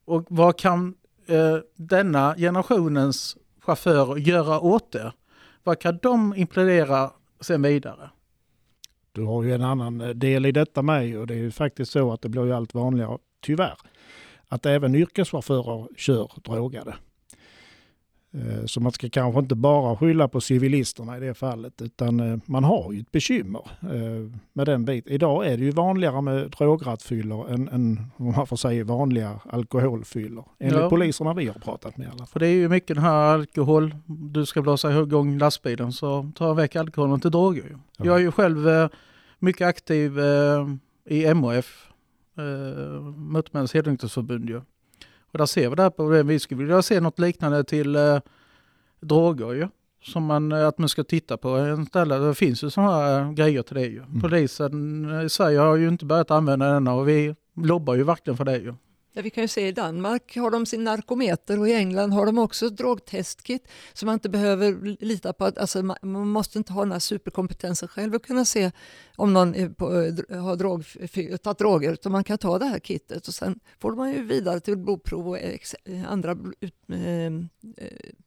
Speaker 5: Och vad kan eh, denna generationens chaufförer göra åt det? Vad kan de implementera sen vidare?
Speaker 1: Du har ju en annan eh, del i detta med och det är ju faktiskt så att det blir ju allt vanligare, tyvärr, att även yrkeschaufförer kör drogade. Eh, Så man ska kanske inte bara skylla på civilisterna i det fallet utan eh, man har ju ett bekymmer eh, med den biten. Idag är det ju vanligare med drograttfyllor än, än om man får säga vanliga alkoholfyllor. Enligt
Speaker 5: Ja.
Speaker 1: poliserna vi har pratat med i alla fall.
Speaker 5: För det är ju mycket den här alkohol, du ska blåsa igång lastbilen så ta väck alkoholen till droger. ju.
Speaker 1: Ja.
Speaker 5: Jag är ju själv mycket aktiv i MHF, Motormännens helnykterhetsförbund. Och där ser vi det här på det. Vi skulle vilja se något liknande till eh, droger ju. som man, att man ska titta på en ställe. Det finns ju sådana här grejer till det ju.
Speaker 1: Mm.
Speaker 5: Polisen i Sverige har ju inte börjat använda denna och vi lobbar ju verkligen för det ju.
Speaker 4: Ja, vi kan ju se i Danmark har de sin narkometer och i England har de också ett drogtestkit så man inte behöver lita på att alltså, man, måste inte ha den här superkompetensen själv att kunna se om någon är på, eh, har drog, tagit droger utan man kan ta det här kittet och sen får man ju vidare till blodprov och ex, andra eh, eh,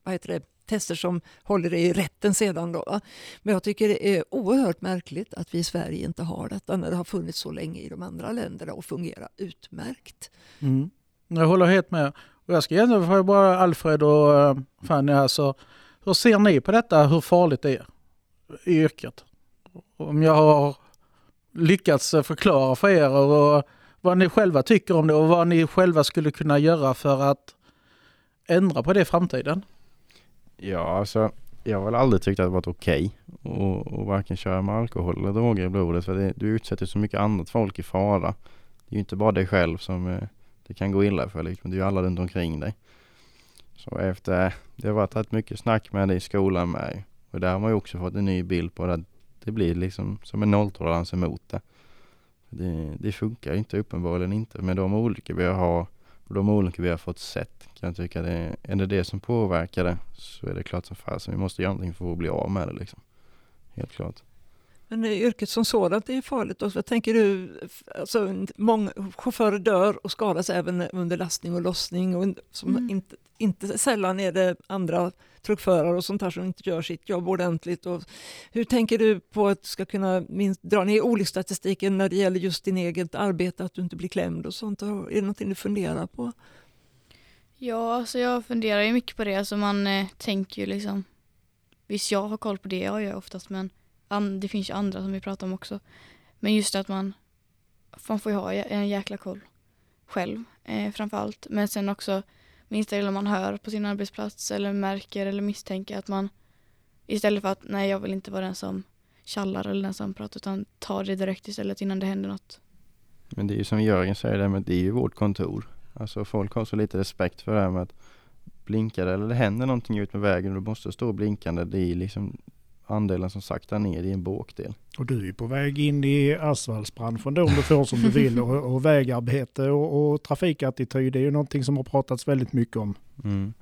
Speaker 4: vad heter det, tester som håller i rätten sedan. Då. Men jag tycker det är oerhört märkligt att vi i Sverige inte har detta när det har funnits så länge i de andra länderna och fungerar utmärkt.
Speaker 5: Mm. Jag håller helt med. Och jag ska egentligen fråga bara Alfred och eh, Fanny här, så hur ser ni på detta, hur farligt det är i yrket? Om jag har lyckats eh, förklara för er och vad ni själva tycker om det och vad ni själva skulle kunna göra för att ändra på det i framtiden?
Speaker 6: Ja, alltså jag har väl aldrig tyckt att det varit okej okay att varken köra med alkohol eller droger i blodet för det, du utsätter så mycket annat folk i fara. Det är ju inte bara dig själv som eh, det kan gå illa för liksom. Det är ju alla runt omkring dig. Så efter, det har varit rätt mycket snack med det i skolan med och där har man ju också fått en ny bild på det. Det blir liksom som en nolltolerans emot det. Det, det funkar inte uppenbarligen inte med de olika vi har de olika vi har fått sett kan jag tycka det är det det som påverkar det så är det klart som fasen vi måste göra någonting för att bli av med det liksom. Helt klart.
Speaker 4: Men yrket som sådant är farligt. Och vad tänker du, alltså, många chaufförer dör och skadas även under lastning och lossning. Och som mm. inte, inte sällan är det andra truckförare och sånt här som inte gör sitt jobb ordentligt. Och hur tänker du på att du ska kunna minst, dra ner olycksstatistiken när det gäller just din eget arbete, att du inte blir klämd och sånt? Är det någonting du funderar på?
Speaker 3: Ja, alltså jag funderar ju mycket på det. Alltså man eh, tänker ju liksom, visst jag har koll på det jag gör oftast men an, det finns ju andra som vi pratar om också. Men just att man, man får ju ha en jäkla koll själv eh, framför Men sen också minsta lilla man hör på sin arbetsplats eller märker eller misstänker att man istället för att nej jag vill inte vara den som kallar eller den som pratar utan tar det direkt istället innan det händer något.
Speaker 6: Men det är ju som Jörgen säger, det, men det är ju vårt kontor. Alltså folk har så lite respekt för det här med att blinkar eller det händer någonting ut med vägen och du måste stå blinkande. Det är liksom andelen som saktar ner i en bråkdel.
Speaker 1: Och du är på väg in i asfaltsbranschen då om du får som du vill och, och vägarbete och, och trafikattityd det är ju någonting som har pratats väldigt mycket om.
Speaker 6: Mm.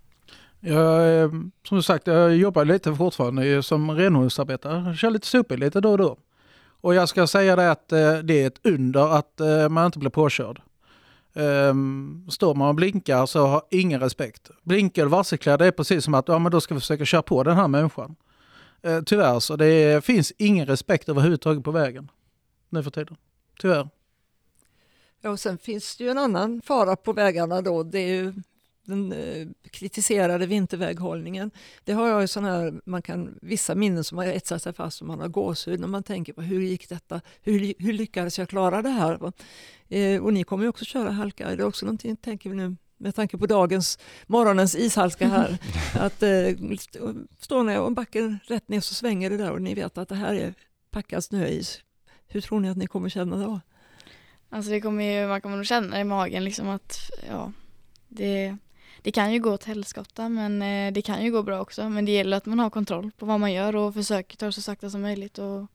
Speaker 5: Jag, eh, som sagt, jag jobbar lite fortfarande som renhållningsarbetare. Jag kör lite sopbil lite då och då. Och jag ska säga det att eh, det är ett under att eh, man inte blir påkörd. Um, står man och blinkar så har ingen respekt. Blinkar varselklädd är precis som att ja, men då ska vi försöka köra på den här människan. Eh, tyvärr så det finns ingen respekt överhuvudtaget på vägen nu för tiden. Tyvärr.
Speaker 4: Ja, och sen finns det ju en annan fara på vägarna då. Det är ju den eh, kritiserade vinterväghållningen. Det har jag ju sån här, man kan, vissa minnen som har etsat sig fast och man har gåshud när man tänker på hur gick detta? Hur, hur lyckades jag klara det här? Eh, och ni kommer ju också köra halka. Är det också någonting, tänker vi nu, med tanke på dagens, morgonens ishalka här, att eh, står ni och backen rätt ner så svänger det där och ni vet att det här är packad snöis. Hur tror ni att ni kommer känna då?
Speaker 3: Alltså det kommer ju, man kommer nog känna i magen liksom att ja, det, det kan ju gå åt helskotta men eh, det kan ju gå bra också. Men det gäller att man har kontroll på vad man gör och försöker ta det så sakta som möjligt. Och...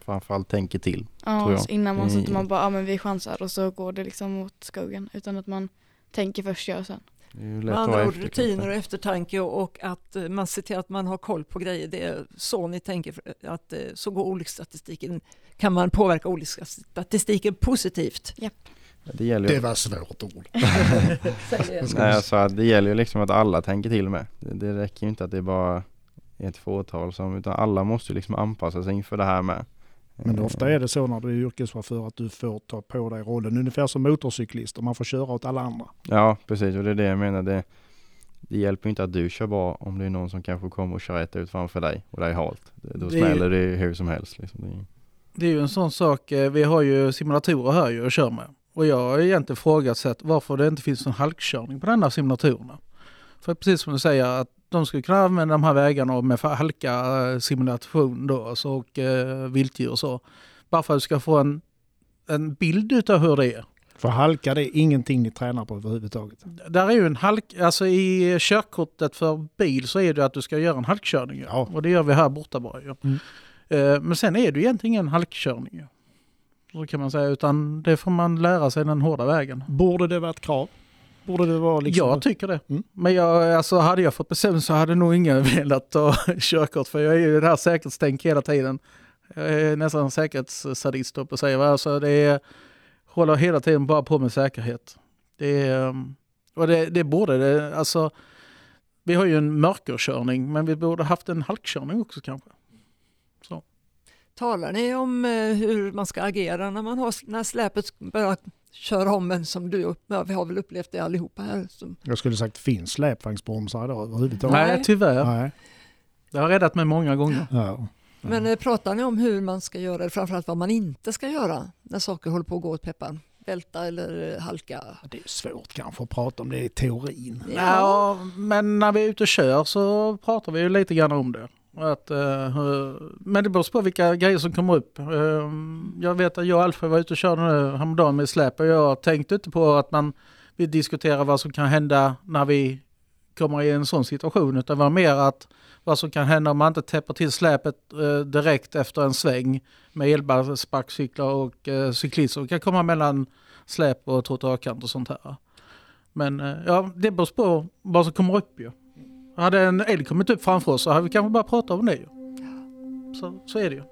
Speaker 6: Framförallt tänker till.
Speaker 3: Ja, innan man så att man bara, ja men vi chansar och så går det liksom mot skogen. Utan att man tänker först, gör sen.
Speaker 4: Med andra ord rutiner och eftertanke och, och att eh, man ser till att man har koll på grejer. Det är så ni tänker, att eh, så går olycksstatistiken, kan man påverka olycksstatistiken positivt.
Speaker 3: Japp.
Speaker 1: Det, gäller ju... det var svårt ord.
Speaker 6: Nej, alltså, det gäller ju liksom att alla tänker till med. Det, det räcker ju inte att det är bara ett fåtal som, utan alla måste ju liksom anpassa sig inför det här med.
Speaker 1: Men ofta är det så när du är yrkeschaufför att du får ta på dig rollen ungefär som motorcyklist och man får köra åt alla andra.
Speaker 6: Ja precis och det är det jag menar. Det, det hjälper inte att du kör bra om det är någon som kanske kommer och kör rätt ut framför dig och det är halt. Då det smäller det hur som helst. Liksom. Det, är...
Speaker 5: det ju en sån sak, eh, vi har ju simulatorer här ju att köra med. Och jag har egentligen frågat varför det inte finns någon halkkörning på denna simulatorerna. För precis som du säger att de skulle kunna använda de här vägarna med halka eh, simulation då, alltså, och eh, viltdjur och så. Bara för att du ska få en, en bild utav hur det är.
Speaker 1: För halka det är ingenting ni tränar på överhuvudtaget.
Speaker 5: Där är ju en halk, alltså i körkortet för bil så är det att du ska göra en halkkörning.
Speaker 1: Ja.
Speaker 5: Och det gör vi här borta bara ju.
Speaker 1: Mm.
Speaker 5: Eh, Men sen är det ju egentligen ingen halkkörning. Så kan man säga, utan det får man lära sig den hårda vägen.
Speaker 1: Borde det vara ett krav? Borde det vara liksom...
Speaker 5: Jag tycker det.
Speaker 1: Mm.
Speaker 5: Men jag, alltså, hade jag fått bestämma så hade nog ingen velat ta körkort för jag är ju det här säkerhetstänk hela tiden. Jag är nästan säkerhetssadist på att säga. Alltså, det är, håller hela tiden bara på med säkerhet. Det är, um, och det, det borde det, alltså vi har ju en mörkerkörning men vi borde haft en halkkörning också kanske.
Speaker 4: Talar ni om eh, hur man ska agera när, man har, när släpet börjar köra om en som du, ja, vi har väl upplevt det allihopa här. Som,
Speaker 1: Jag skulle sagt, finns släpvagnsbromsar idag överhuvudtaget?
Speaker 5: Nej tyvärr,
Speaker 1: Nej.
Speaker 5: det har räddat mig många gånger.
Speaker 1: Ja.
Speaker 4: Men eh, pratar ni om hur man ska göra, eller framförallt vad man inte ska göra när saker håller på att gå åt peppan? Välta eller eh, halka?
Speaker 1: Det är svårt kanske att prata om det i teorin.
Speaker 5: Ja, men när vi är ute och kör så pratar vi ju lite grann om det. Att, uh, men det beror på vilka grejer som kommer upp. Uh, jag vet att jag och Alfred var ute och körde nu häromdagen med släp och jag tänkte inte på att man vill diskutera vad som kan hända när vi kommer i en sån situation utan det var mer att vad som kan hända om man inte täpper till släpet uh, direkt efter en sväng med elsparkcyklar och eh, cyklister. Det kan komma mellan släp och trottoarkant och sånt här. Men ja, det beror på vad som kommer upp ju. Hade en älg kommit upp framför oss så hade vi kanske bara pratat om det. Så, så är det ju.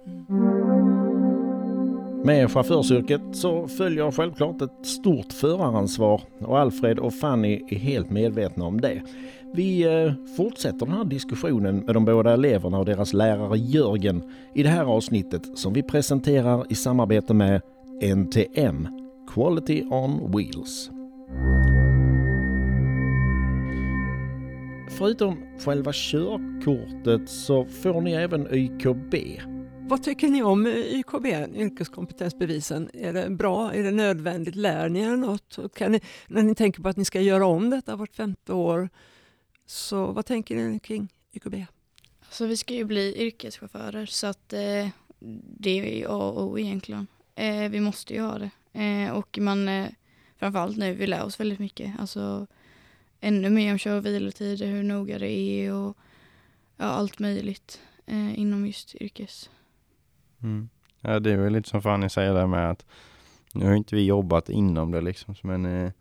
Speaker 7: Med chaufförsyrket så följer självklart ett stort föraransvar och Alfred och Fanny är helt medvetna om det. Vi eh, fortsätter den här diskussionen med de båda eleverna och deras lärare Jörgen i det här avsnittet som vi presenterar i samarbete med NTM, Quality on Wheels. Förutom själva körkortet så får ni även YKB.
Speaker 4: Vad tycker ni om YKB, yrkeskompetensbevisen? Är det bra? Är det nödvändigt? Lär ni er något? Kan ni, när ni tänker på att ni ska göra om detta vart femte år, så vad tänker ni kring YKB?
Speaker 3: Så vi ska ju bli yrkeschaufförer så att eh, det är ju A och O egentligen. Eh, vi måste ju ha det. Eh, och man, eh, framförallt nu, vi lär oss väldigt mycket. Alltså ännu mer om kör och vilotider, hur noga det är och ja, allt möjligt eh, inom just yrkes.
Speaker 6: Mm. Ja, det är väl lite som Fanny säger där med att nu har inte vi jobbat inom det liksom, men eh,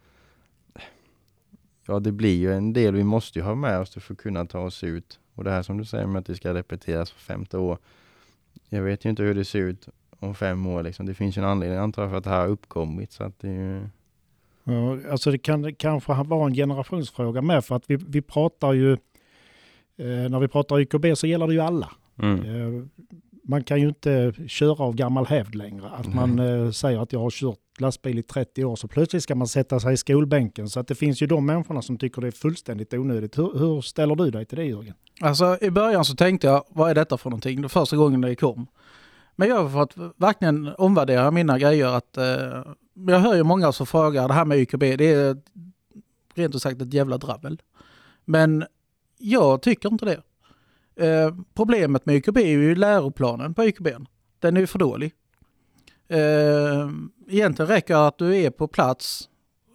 Speaker 6: ja, det blir ju en del vi måste ju ha med oss för att kunna ta oss ut. Och det här som du säger med att det ska repeteras för femte år. Jag vet ju inte hur det ser ut om fem år liksom. Det finns ju en anledning antar jag för att det här har uppkommit så att det är ju
Speaker 1: Ja, alltså det kan kanske vara en generationsfråga med för att vi, vi pratar ju, eh, när vi pratar YKB så gäller det ju alla.
Speaker 6: mm.
Speaker 1: Eh, man kan ju inte köra av gammal hävd längre. Att man eh, säger att jag har kört lastbil i 30 år så plötsligt ska man sätta sig i skolbänken. Så att det finns ju de människorna som tycker det är fullständigt onödigt. Hur, hur ställer du dig till det Jörgen?
Speaker 5: Alltså i början så tänkte jag, vad är detta för någonting? Det första gången det kom. Men jag har fått verkligen omvärdera mina grejer. Att, eh, jag hör ju många som frågar, det här med YKB, det är rent ut sagt ett jävla dravel. Men jag tycker inte det. Eh, problemet med YKB är ju läroplanen på YKB. Den är ju för dålig. Eh, egentligen räcker det att du är på plats,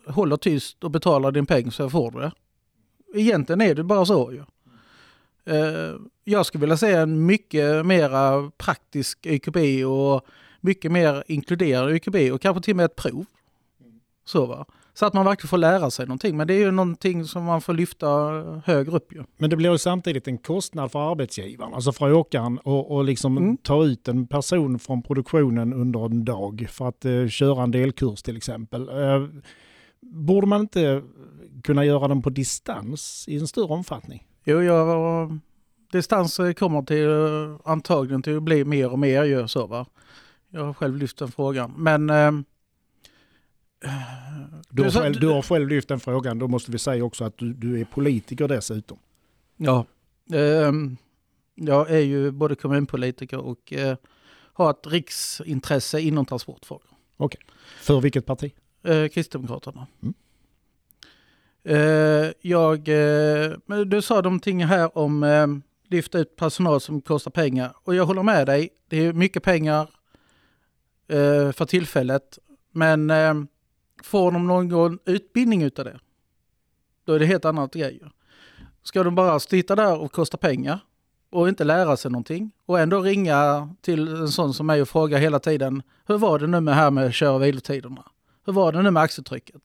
Speaker 5: håller tyst och betalar din peng så får du det. Egentligen är det bara så ju. Eh, jag skulle vilja se en mycket mera praktisk YKB och mycket mer inkluderande YKB och kanske till och med ett prov. Så va. Så att man verkligen får lära sig någonting. Men det är ju någonting som man får lyfta högre upp ju.
Speaker 1: Men det blir ju samtidigt en kostnad för arbetsgivaren, alltså för åkaren och, och liksom
Speaker 5: Mm.
Speaker 1: ta ut en person från produktionen under en dag för att eh, köra en delkurs till exempel. Eh, borde man inte kunna göra den på distans i en större omfattning?
Speaker 5: Jo, jag, distans kommer till eh, antagligen till att bli mer och mer ju så va. Jag har själv lyft den frågan. Men eh,
Speaker 1: Du har, själv, du har själv lyft den frågan, då måste vi säga också att du, du är politiker dessutom.
Speaker 5: Ja, ehm, jag är ju både kommunpolitiker och eh, har ett riksintresse inom transportfrågor.
Speaker 1: För vilket parti?
Speaker 5: Eh, Kristdemokraterna.
Speaker 1: Mm.
Speaker 5: Eh, jag, eh, du sa någonting här om eh, lyfta ut personal som kostar pengar och jag håller med dig. Det är mycket pengar eh, för tillfället men eh, får de någon utbildning utav det, då är det helt annat grejer. Ska de bara sitta där och kosta pengar och inte lära sig någonting och ändå ringa till en sån som mig och fråga hela tiden hur var det nu med här med kör och vilotiderna? Hur var det nu med axeltrycket?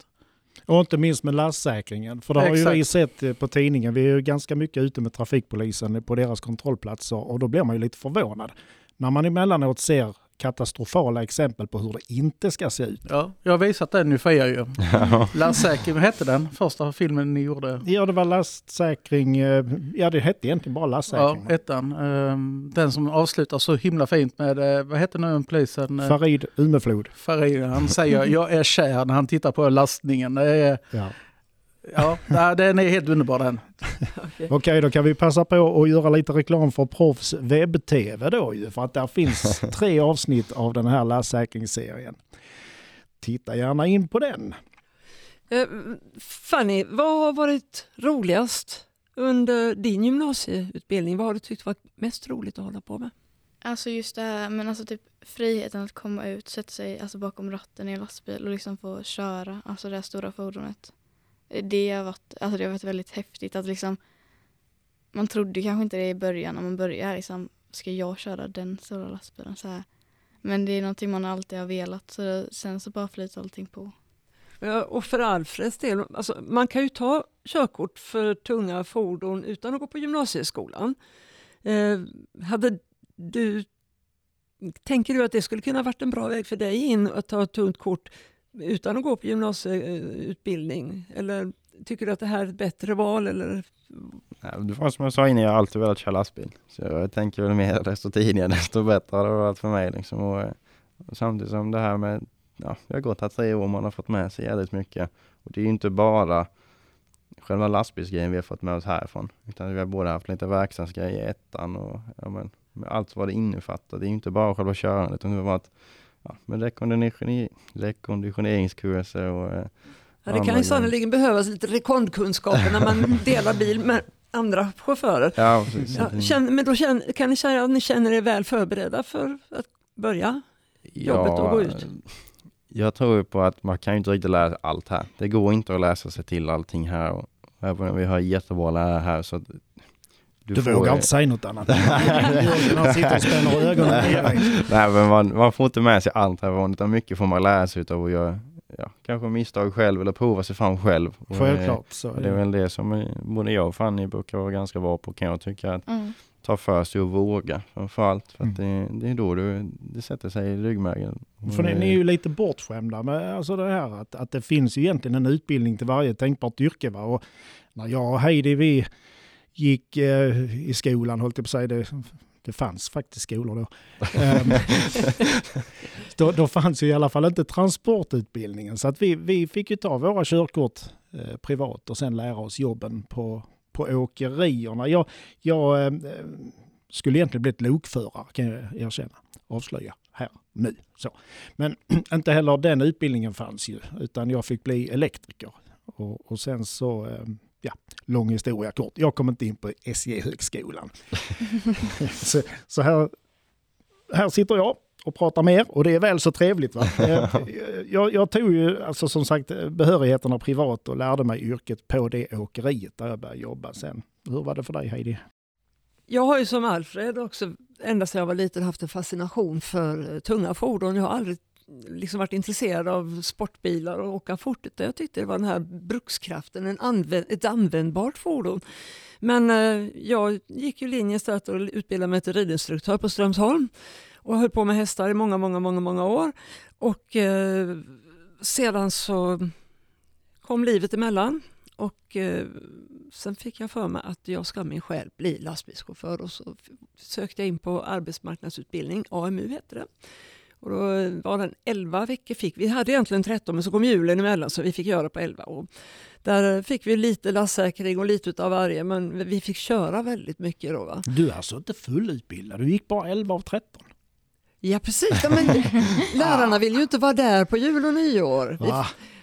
Speaker 1: Och inte minst med lastsäkringen. För det har ju
Speaker 5: Exakt.
Speaker 1: vi sett eh, på tidningen. Vi är ju ganska mycket ute med trafikpolisen på deras kontrollplatser och då blir man ju lite förvånad. När man emellanåt ser katastrofala exempel på hur det inte ska se ut.
Speaker 5: Ja, jag har visat den nu för er ju. Lastsäker, vad hette den första filmen ni gjorde?
Speaker 1: Ja, det var lastsäkring. eh, Ja, det hette egentligen bara
Speaker 5: Ja,
Speaker 1: lastsäkring.
Speaker 5: ettan. Ehm, Den som avslutar så himla fint med, eh, vad heter nu polisen? Eh,
Speaker 1: Farid Umeflod.
Speaker 5: Farid, han säger jag är kär när han tittar på lastningen. Det är,
Speaker 1: Ja.
Speaker 5: Ja, den är helt underbar den.
Speaker 1: Okej, då kan vi passa på att göra lite reklam för Proffs webb-tv då ju. För att där finns tre avsnitt av den här lastsäkringsserien. Titta gärna in på den.
Speaker 4: Eh, Fanny, vad har varit roligast under din gymnasieutbildning? Vad har du tyckt varit mest roligt att hålla på med?
Speaker 3: Alltså just det här, men alltså typ friheten att komma ut, sätta sig alltså bakom ratten i en lastbil och liksom få köra, alltså det här stora fordonet. Det har varit, alltså det har varit väldigt häftigt att liksom, man trodde kanske inte det i början när man började liksom, ska jag köra den stora lastbilen så här. Men det är någonting man alltid har velat så sen så bara flyter allting på.
Speaker 4: Ja, Och för Alfreds del, alltså, man kan ju ta körkort för tunga fordon utan att gå på gymnasieskolan. Eh, hade du, tänker du att det skulle kunna varit en bra väg för dig in att ta ett tungt kort utan att gå på gymnasieutbildning? Eller tycker du att det här är ett bättre val? Eller?
Speaker 6: Ja, det var som jag sa innan, jag har alltid velat köra lastbil. Så jag tänker väl mer desto tidigare desto bättre har det varit för mig. Liksom. Och, eh, och samtidigt som det här med, ja, jag har gått här tre år, man har fått med sig jävligt mycket. Och det är ju inte bara själva lastbilsgrejen vi har fått med oss härifrån. Utan vi har både haft lite verkstadsgrejer i ettan och ja, men, med allt vad det innefattar. Det är ju inte bara själva körandet utan det har varit ja, med rekonditione- rekonditioneringskurser och eh,
Speaker 4: Ja, det kan ju sannoliken behövas lite rekondkunskaper när man delar bil med andra chaufförer.
Speaker 6: Ja.
Speaker 4: Ja, känner, men då känner, kan ni säga att ni känner er väl förberedda för att börja? jobbet att gå ut?
Speaker 6: Jag tror på att man kan ju inte riktigt lära sig allt här. Det går inte att läsa sig till allting här. Och även om vi har jättebra lärare här så
Speaker 1: Du,
Speaker 6: får-
Speaker 1: vågar inte säga något annat. Jörgen han sitter och spänner ögonen på dig.
Speaker 6: Nej men man, man får inte med sig allt härifrån utan mycket får man lära sig utav att göra ja, kanske misstag själv eller prova sig fram själv. Och,
Speaker 1: Självklart. Så,
Speaker 6: det är väl det som både jag och Fanny brukar vara ganska bra på kan jag tycka. Att
Speaker 3: Mm.
Speaker 6: ta för sig och våga framförallt. För att
Speaker 1: Mm.
Speaker 6: det, det är då du, det sätter sig i ryggmärgen.
Speaker 1: För ni, ni är ju lite bortskämda med alltså det här att, att det finns ju egentligen en utbildning till varje tänkbart yrke. Va? Och när jag och Heidi vi gick eh, i skolan, höll jag på att säga, det, det fanns faktiskt skolor då. Ehm, då. Då fanns ju i alla fall inte transportutbildningen. Så att vi, vi fick ju ta våra körkort eh, privat och sen lära oss jobben på, på åkerierna. Jag, jag eh, skulle egentligen blivit lokförare kan jag erkänna. Avslöja här nu. Så. Men inte heller den utbildningen fanns ju, utan jag fick bli elektriker. Och, och sen så, eh, ja, lång historia kort. Jag kom inte in på SJ-högskolan. så så här, här sitter jag och pratar med er och det är väl så trevligt. Va? Jag, jag tog ju alltså som sagt behörigheterna privat och lärde mig yrket på det åkeriet där jag började jobba sen. Hur var det för dig Heidi?
Speaker 4: Jag har ju som Alfred också ända sedan jag var liten haft en fascination för eh, tunga fordon. Jag har aldrig liksom varit intresserad av sportbilar och åka fort. utan Jag tyckte det var den här brukskraften, en använd, ett användbart fordon. Men eh, jag gick ju linjen istället och utbildade mig till ridinstruktör på Strömsholm och höll på med hästar i många, många, många, många år. Och eh, sedan så kom livet emellan och eh, sen fick jag för mig att jag ska min själv bli lastbilschaufför och så sökte jag in på arbetsmarknadsutbildning, AMU heter det. Och då var den 11 veckor fick vi. hade egentligen 13 men så kom julen emellan så vi fick göra på 11. Och där fick vi lite lastsäkring och lite utav varje men vi fick köra väldigt mycket då. Va?
Speaker 1: Du är alltså inte fullutbildad, du gick bara 11 av 13.
Speaker 4: Ja precis, ja, men lärarna vill ju inte vara där på jul och nyår. Vi?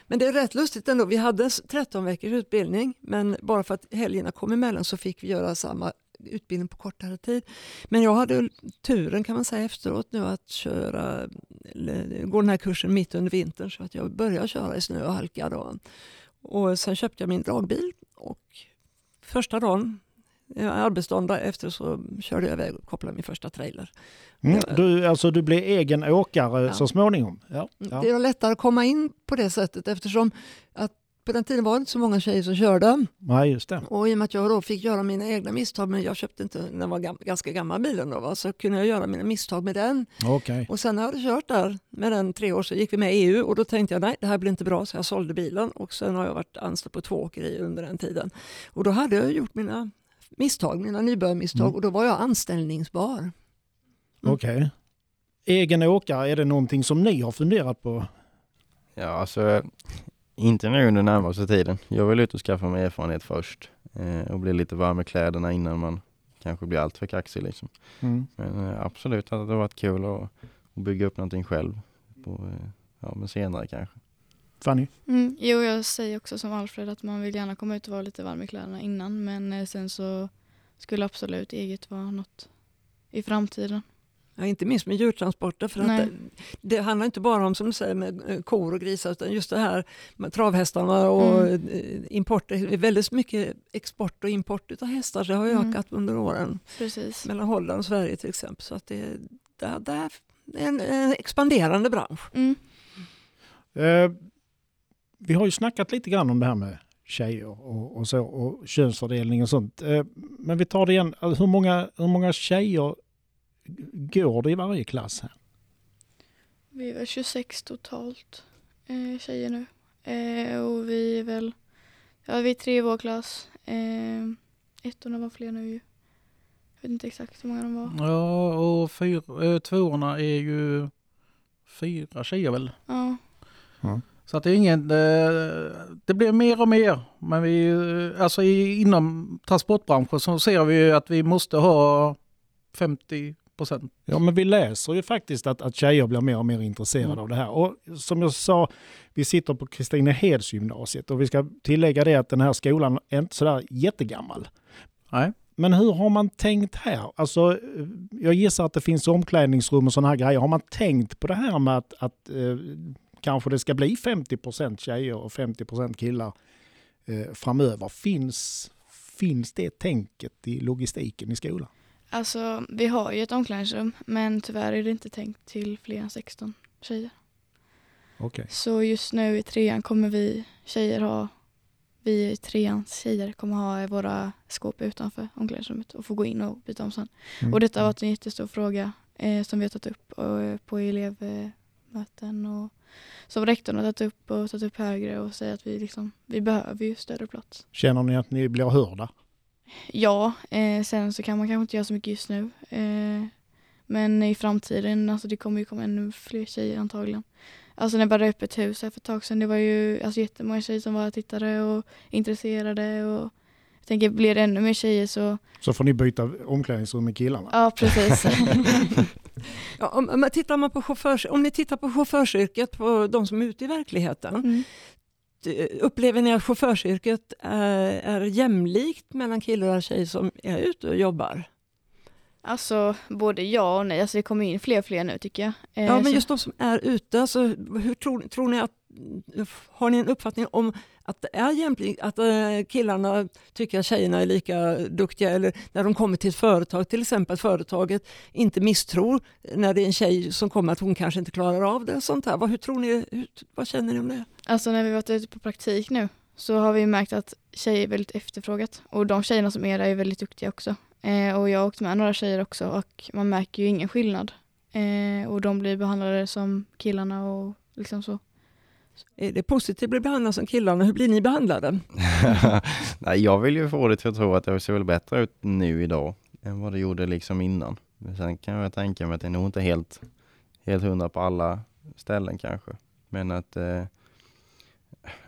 Speaker 4: Men det är rätt lustigt ändå. Vi hade 13 veckors utbildning men bara för att helgerna kom emellan så fick vi göra samma utbildning på kortare tid. Men jag hade turen kan man säga efteråt nu att köra gå den här kursen mitt under vintern så att jag började köra i snö och halka. Då. Och sen köpte jag min dragbil och första dagen, arbetsdagen efter så körde jag iväg och kopplade min första trailer.
Speaker 1: Mm. Du, alltså, du blev egen åkare
Speaker 4: Ja.
Speaker 1: så småningom? Ja. ja.
Speaker 4: Det är lättare att komma in på det sättet eftersom att på den tiden var det inte så många tjejer som körde.
Speaker 1: Nej, just det.
Speaker 4: Och i och med att jag då fick göra mina egna misstag, men jag köpte inte, den var gam, ganska gammal bilen då, va? så kunde jag göra mina misstag med den.
Speaker 1: Okej.
Speaker 4: Och sen när jag hade kört där med den tre år så gick vi med i EU och då tänkte jag nej det här blir inte bra så jag sålde bilen och sen har jag varit anställd på två åkerier under den tiden. Och då hade jag gjort mina misstag, mina nybörjarmisstag
Speaker 1: Mm.
Speaker 4: och då var jag anställningsbar. Mm.
Speaker 1: Okej. Egen åkare, är det någonting som ni har funderat på?
Speaker 6: Ja, alltså inte nu under närmaste tiden. Jag vill ut och skaffa mig erfarenhet först eh, och bli lite varm med kläderna innan man kanske blir allt för kaxig liksom.
Speaker 1: Mm.
Speaker 6: Men eh, absolut att det har varit kul att, att bygga upp någonting själv. På, eh, ja, men senare kanske.
Speaker 1: Fanny?
Speaker 3: Mm, jo, jag säger också som Alfred att man vill gärna komma ut och vara lite varm i kläderna innan men eh, sen så skulle absolut eget vara något i framtiden.
Speaker 4: Ja, inte minst med djurtransporter för att det, det handlar inte bara om som du säger med eh, kor och grisar utan just det här med travhästarna och
Speaker 3: Mm.
Speaker 4: eh, import. Det är väldigt mycket export och import av hästar. Det har
Speaker 3: Mm.
Speaker 4: ökat under åren
Speaker 3: Precis.
Speaker 4: mellan Holland och Sverige till exempel. Så att det, det, det är en, en expanderande bransch.
Speaker 3: Mm.
Speaker 1: Eh, vi har ju snackat lite grann om det här med tjejer och, och så och könsfördelning och sånt. Eh, men vi tar det igen. Alltså, hur, många, hur många tjejer går det i varje klass här?
Speaker 3: Vi är väl 26 totalt eh, tjejer nu. Eh, och vi är väl, ja vi är tre i vår klass. Eh, ettorna var fler nu ju. Jag vet inte exakt hur många de var.
Speaker 5: Ja, och fyr, eh, tvåorna är ju fyra tjejer väl.
Speaker 3: Ja,
Speaker 5: Så att det är ingen, eh, det blir mer och mer. Men vi, eh, alltså inom transportbranschen så ser vi ju att vi måste ha 50 procent.
Speaker 1: Ja, men vi läser ju faktiskt att, att tjejer blir mer och mer intresserade
Speaker 5: Mm.
Speaker 1: av det här. Och som jag sa, vi sitter på Kristineheds-gymnasiet och vi ska tillägga det att den här skolan är inte sådär jättegammal.
Speaker 5: Nej.
Speaker 1: Men hur har man tänkt här? Alltså, eh, jag gissar att det finns omklädningsrum och sådana här grejer. Har man tänkt på det här med att, att eh, kanske det ska bli 50% tjejer och 50 killar eh, framöver? Finns, finns det tänket i logistiken i skolan?
Speaker 3: Alltså vi har ju ett omklädningsrum men tyvärr är det inte tänkt till fler än 16 tjejer.
Speaker 1: Okej.
Speaker 3: Så just nu i trean kommer vi tjejer ha, vi i treans tjejer kommer ha våra skåp utanför omklädningsrummet och få gå in och byta om sen.
Speaker 1: Mm.
Speaker 3: Och detta har varit en jättestor fråga eh, som vi har tagit upp och, på elevmöten och som rektorn har tagit upp och tagit upp högre och säger att vi, liksom, vi behöver ju större plats.
Speaker 1: Känner ni att ni blir hörda?
Speaker 3: Ja, eh, sen så kan man kanske inte göra så mycket just nu. Eh, men i framtiden, alltså det kommer ju komma ännu fler tjejer antagligen. Alltså när jag började öppet hus här för ett tag sedan, det var ju alltså, jättemånga tjejer som var tittare och intresserade och jag tänker blir det ännu mer tjejer så,
Speaker 1: Så får ni byta omklädningsrum med killarna.
Speaker 3: ja precis.
Speaker 4: Ja, om, om, man tittar man på chaufförs, om ni tittar på chaufförsyrket, på de som är ute i verkligheten,
Speaker 3: Mm.
Speaker 4: D- upplever ni att chaufförsyrket är, är jämlikt mellan killar och tjejer som är ute och jobbar?
Speaker 3: Alltså både ja och nej, alltså det kommer in fler och fler nu tycker jag. Eh,
Speaker 4: Ja, men
Speaker 3: så-
Speaker 4: just de som är ute, alltså, hur tror, tror ni att, har ni en uppfattning om att det är att eh, killarna tycker att tjejerna är lika duktiga eller när de kommer till ett företag, till exempel att företaget inte misstror när det är en tjej som kommer att hon kanske inte klarar av det. Sånt här. Vad, hur tror ni, hur, vad känner ni om det?
Speaker 3: Alltså när vi varit ute på praktik nu så har vi märkt att tjejer är väldigt efterfrågat och de tjejerna som är där är väldigt duktiga också. Eh, och jag har åkt med några tjejer också och man märker ju ingen skillnad. Eh, och de blir behandlade som killarna och liksom så.
Speaker 4: Är det positivt att bli behandlad som killarna? Hur blir ni behandlade?
Speaker 6: Nej, jag vill ju få det till att tro att det ser väl bättre ut nu idag än vad det gjorde liksom innan. Men sen kan jag tänka mig att det är nog inte helt, helt hundra på alla ställen kanske. Men att eh,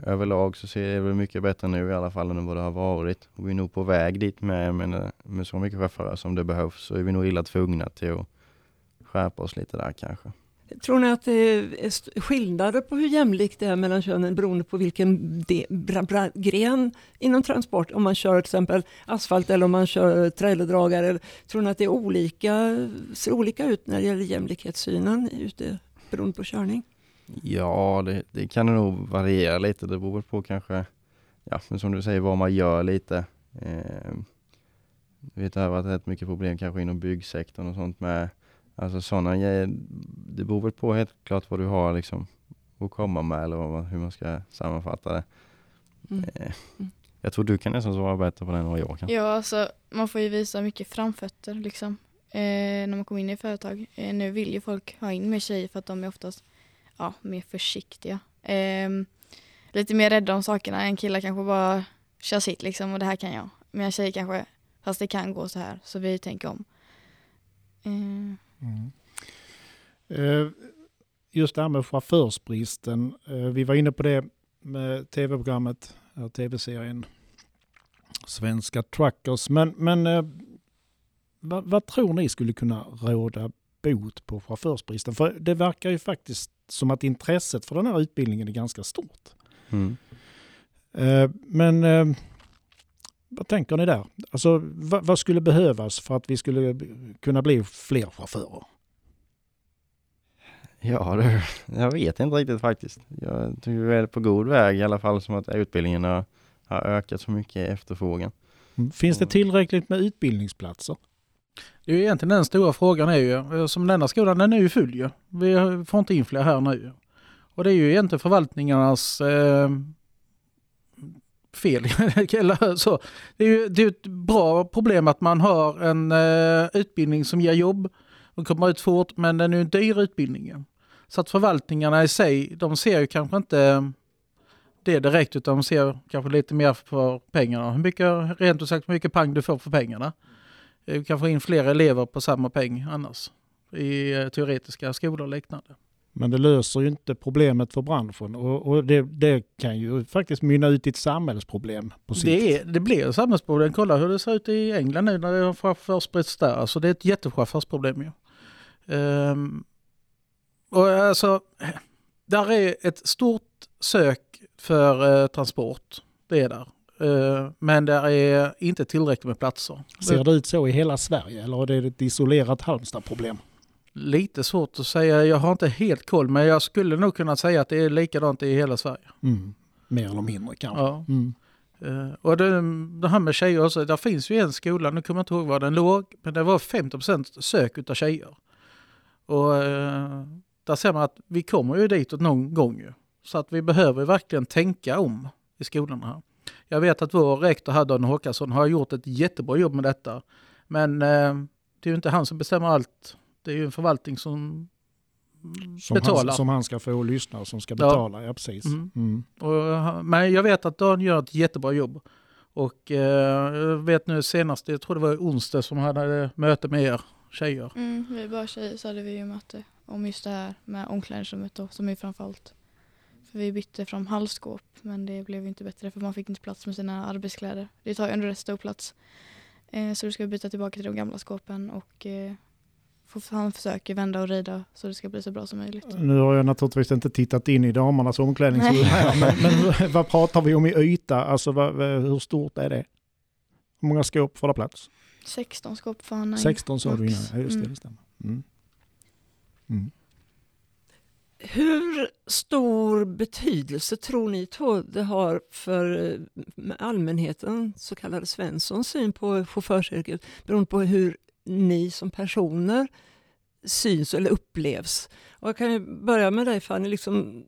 Speaker 6: överlag så ser det väl mycket bättre nu i alla fall än vad det har varit. Och vi är nog på väg dit med, men eh, med så mycket chaufförer som det behövs så är vi nog illa tvungna till att skärpa oss lite där kanske.
Speaker 4: Tror ni att det är skillnader på hur jämlikt det är mellan könen beroende på vilken de, bra, bra, gren inom transport? Om man kör till exempel asfalt eller om man kör trailerdragare. Tror ni att det är olika, ser olika ut när det gäller jämlikhetssynen ute beroende på körning?
Speaker 6: Ja, det, det kan nog variera lite. Det beror på kanske, ja, men som du säger, vad man gör lite. Eh, vi har varit rätt mycket problem kanske inom byggsektorn och sånt med. Alltså sådana grejer. Det beror väl på helt klart vad du har liksom att komma med eller vad, hur man ska sammanfatta det.
Speaker 4: Mm.
Speaker 6: Eh, jag tror du kan nästan svara bättre på det än vad jag kan.
Speaker 3: Ja, alltså man får ju visa mycket framfötter liksom. Eh, när man kommer in i företag. Eh, nu vill ju folk ha in mer tjejer för att de är oftast ja, mer försiktiga. Eh, lite mer rädda om sakerna. En kille kanske bara kör sitt liksom och det här kan jag. Men en tjej kanske, fast det kan gå så här. Så vi tänker om. Eh,
Speaker 1: Mm. Eh, Just det här med chaufförsbristen. eh, Vi var inne på det med tv-programmet, eller tv-serien Svenska Truckers. Men, men eh, vad, vad tror ni skulle kunna råda bot på chaufförsbristen? För det verkar ju faktiskt som att intresset för den här utbildningen är ganska stort.
Speaker 6: Mm.
Speaker 1: Eh, Men eh, vad tänker ni där? Alltså, vad, vad skulle behövas för att vi skulle kunna bli fler chaufförer?
Speaker 6: Ja, det, jag vet inte riktigt faktiskt. Jag tror vi är på god väg i alla fall som att utbildningen har, har ökat så mycket i efterfrågan.
Speaker 1: Mm. Finns det tillräckligt med utbildningsplatser?
Speaker 5: Det är ju egentligen den stora frågan är ju, som denna skolan den är ju full ju. Vi får inte in fler här nu. Och det är ju egentligen förvaltningarnas eh, fel. Eller så. Det är ju det är ett bra problem att man har en eh, utbildning som ger jobb och kommer ut fort men den är ju en dyr utbildning. Så att förvaltningarna i sig, de ser ju kanske inte det direkt utan de ser kanske lite mer för pengarna. Hur mycket, rent ut sagt, hur mycket pang du får för pengarna. Eh, du kan få in fler elever på samma peng annars i eh, teoretiska skolor och liknande.
Speaker 1: Men det löser ju inte problemet för branschen och, och det, det kan ju faktiskt mynna ut i ett samhällsproblem på sikt.
Speaker 5: Det, är, det blir ett samhällsproblem. Kolla hur det ser ut i England nu när det har chaufförsbrist där. Alltså det är ett jättechaufförsproblem ju. Ehm, och alltså, där är ett stort sök för eh, transport. Det är där. Eh, men det är inte tillräckligt med platser.
Speaker 1: Ser det ut så i hela Sverige eller är det ett isolerat Halmstad-problem?
Speaker 5: Lite svårt att säga. Jag har inte helt koll men jag skulle nog kunna säga att det är likadant i hela Sverige.
Speaker 1: Mm. Mer eller mindre kanske.
Speaker 5: Ja.
Speaker 1: Mm.
Speaker 5: Eh, och det, det här med tjejer också, där finns ju en skola, nu kommer jag inte ihåg var den låg, men det var 50% sök utav tjejer. Och eh, där ser man att vi kommer ju ditåt någon gång ju. Så att vi behöver verkligen tänka om i skolorna här. Jag vet att vår rektor här, Dan Håkansson, har gjort ett jättebra jobb med detta. Men eh, det är ju inte han som bestämmer allt. Det är ju en förvaltning som
Speaker 1: Som,
Speaker 5: betalar.
Speaker 1: han, som han ska få lyssna och som ska
Speaker 5: Ja.
Speaker 1: betala. Ja, precis.
Speaker 5: Mm.
Speaker 1: Mm.
Speaker 5: Och, men jag vet att Dan gör ett jättebra jobb. Och eh, jag vet nu senast, jag tror det var onsdag som han hade möte med er tjejer.
Speaker 3: mm, vi bara tjejer så hade vi ju möte om just det här med omklädningsrummet då, som är framförallt. För vi bytte från halvskåp men det blev ju inte bättre för man fick inte plats med sina arbetskläder. Det tar ju ändå rätt stor plats. Eh, så då ska vi byta tillbaka till de gamla skåpen och eh, han försöker vända och rida så det ska bli så bra som möjligt.
Speaker 1: Nu har jag naturligtvis inte tittat in i damernas omklädningsrum här, men, men vad pratar vi om i yta? Alltså vad, vad, hur stort är det? Hur många skåp får det plats?
Speaker 3: 16 skåp får han ha in.
Speaker 1: 16 sa du innan. Ja, just det,
Speaker 3: Mm.
Speaker 1: det stämmer. Mm. Mm.
Speaker 4: Hur stor betydelse tror ni det har för eh, allmänheten, så kallade Svenssons syn på chaufförsyrket, beroende på hur ni som personer syns eller upplevs? Och jag kan ju börja med dig Fanny, liksom,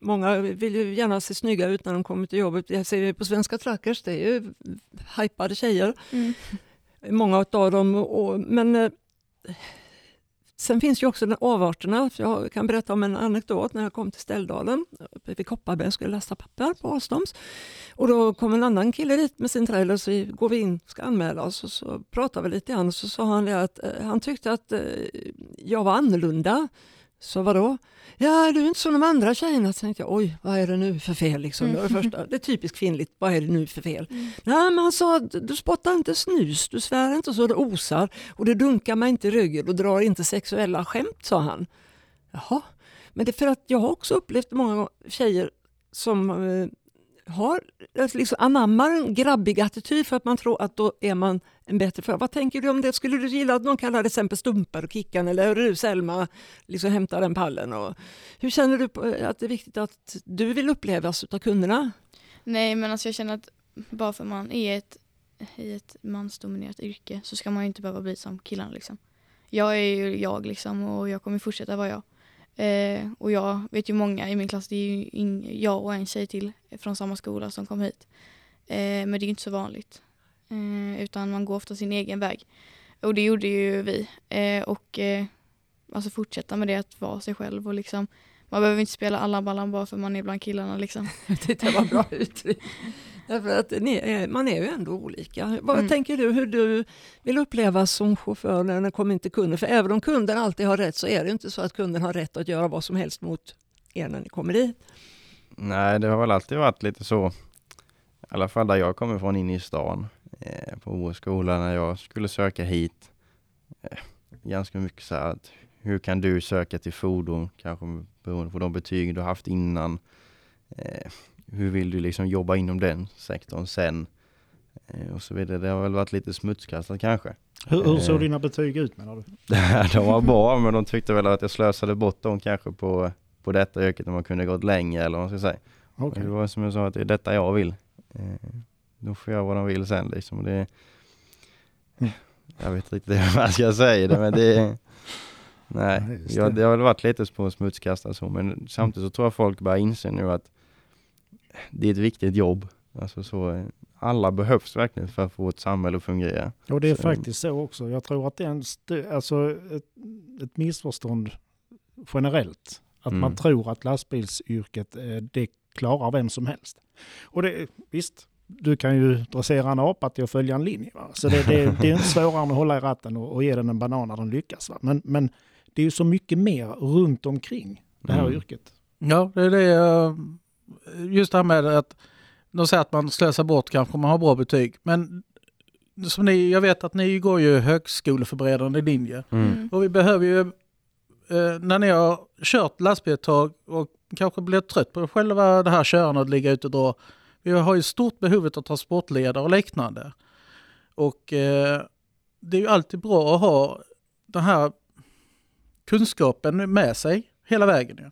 Speaker 4: många vill ju gärna se snygga ut när de kommer till jobbet. Jag ser ju på Svenska Truckers, det är ju hypade tjejer.
Speaker 3: Mm.
Speaker 4: Många av dem. Och, men eh, sen finns ju också den avarterna. Jag kan berätta om en anekdot när jag kom till Ställdalen vid Kopparberg och skulle lasta papper på Alstoms. Och då kom en annan kille dit med sin trailer så vi- går vi in och ska anmäla oss och så pratade vi lite grann och så sa han att eh, han tyckte att eh, jag var annorlunda. Så vadå? Ja, du är inte som de andra tjejerna. Så tänkte jag, oj, vad är det nu för fel? Liksom. Det, var det, första. det är typiskt kvinnligt, vad är det nu för fel?
Speaker 3: Mm.
Speaker 4: Nej, men han sa du spottar inte snus, du svär inte så det osar och du dunkar mig inte i ryggen och drar inte sexuella skämt, sa han. Jaha, men det är för att jag har också upplevt många gånger tjejer som eh, har, liksom anammar en grabbig attityd för att man tror att då är man en bättre förare. Vad tänker du om det? Skulle du gilla att någon kallar det till exempel stumpar och kickan eller hur du Selma liksom hämta den pallen? Och hur känner du eh, att det är viktigt att du vill upplevas av kunderna?
Speaker 3: Nej men alltså jag känner att bara för man är ett, i ett mansdominerat yrke så ska man ju inte behöva bli som killarna liksom. Jag är ju jag liksom och jag kommer fortsätta vara jag. Eh, och jag vet ju många i min klass, det är ju in, jag och en tjej till från samma skola som kom hit. Eh, men det är ju inte så vanligt. Eh, utan man går ofta sin egen väg. Och det gjorde ju vi. Eh, och eh, alltså fortsätta med det, att vara sig själv och liksom man behöver inte spela alla ballan bara för man är bland killarna liksom.
Speaker 4: Det var bra uttryck. Därför att ni, man är ju ändå olika. Vad
Speaker 3: Mm.
Speaker 4: tänker du hur du vill upplevas som chaufför när det kommer inte kunden? För även om kunden alltid har rätt så är det inte så att kunden har rätt att göra vad som helst mot er när ni kommer dit.
Speaker 6: Nej, det har väl alltid varit lite så, i alla fall där jag kommer från inne i stan, eh, på vår skola när jag skulle söka hit. Eh, ganska mycket så här att hur kan du söka till fordon, kanske beroende på de betyg du haft innan. Eh, hur vill du liksom jobba inom den sektorn sen? Eh, och så vidare. Det har väl varit lite smutskastat kanske.
Speaker 1: Hur, hur såg
Speaker 6: Eh.
Speaker 1: dina betyg ut menar du?
Speaker 6: de var bra, men de tyckte väl att jag slösade bort dem kanske på, på detta yrket om man kunde gått längre eller vad man ska säga.
Speaker 1: Okej.
Speaker 6: Det var som jag sa, att det är detta jag vill. Eh, de får göra vad de vill sen liksom. Det, jag vet inte riktigt vad jag ska säga det, men det Nej, ja,
Speaker 1: det.
Speaker 6: har väl varit lite på smutskastat så, men samtidigt så tror jag folk börjar inse nu att det är ett viktigt jobb. Alltså så, alla behövs verkligen för att få ett samhälle att fungera.
Speaker 1: Och det är
Speaker 6: Så-
Speaker 1: faktiskt så också. Jag tror att det är en alltså ett, ett missförstånd generellt. Att man
Speaker 6: Mm.
Speaker 1: tror att lastbilsyrket, eh, det klarar vem som helst. Och det, visst, du kan ju dressera en apa till att följa en linje. Va? Så det, det, det är inte svårare än att hålla i ratten och, och ge den en banan när den lyckas. Va? Men, men det är ju så mycket mer runt omkring det här
Speaker 6: Mm.
Speaker 1: yrket.
Speaker 5: Ja, det är det. eh, Just det här med att de säger att man slösar bort kanske om man har bra betyg. Men som ni, jag vet att ni går ju högskoleförberedande linje.
Speaker 3: Mm.
Speaker 5: Och vi behöver ju, eh, när ni har kört lastbil ett tag och kanske blir trött på själva det här körandet och ligga ute och dra. Vi har ju stort behov av transportledare och liknande. Och eh, det är ju alltid bra att ha den här kunskapen med sig hela vägen.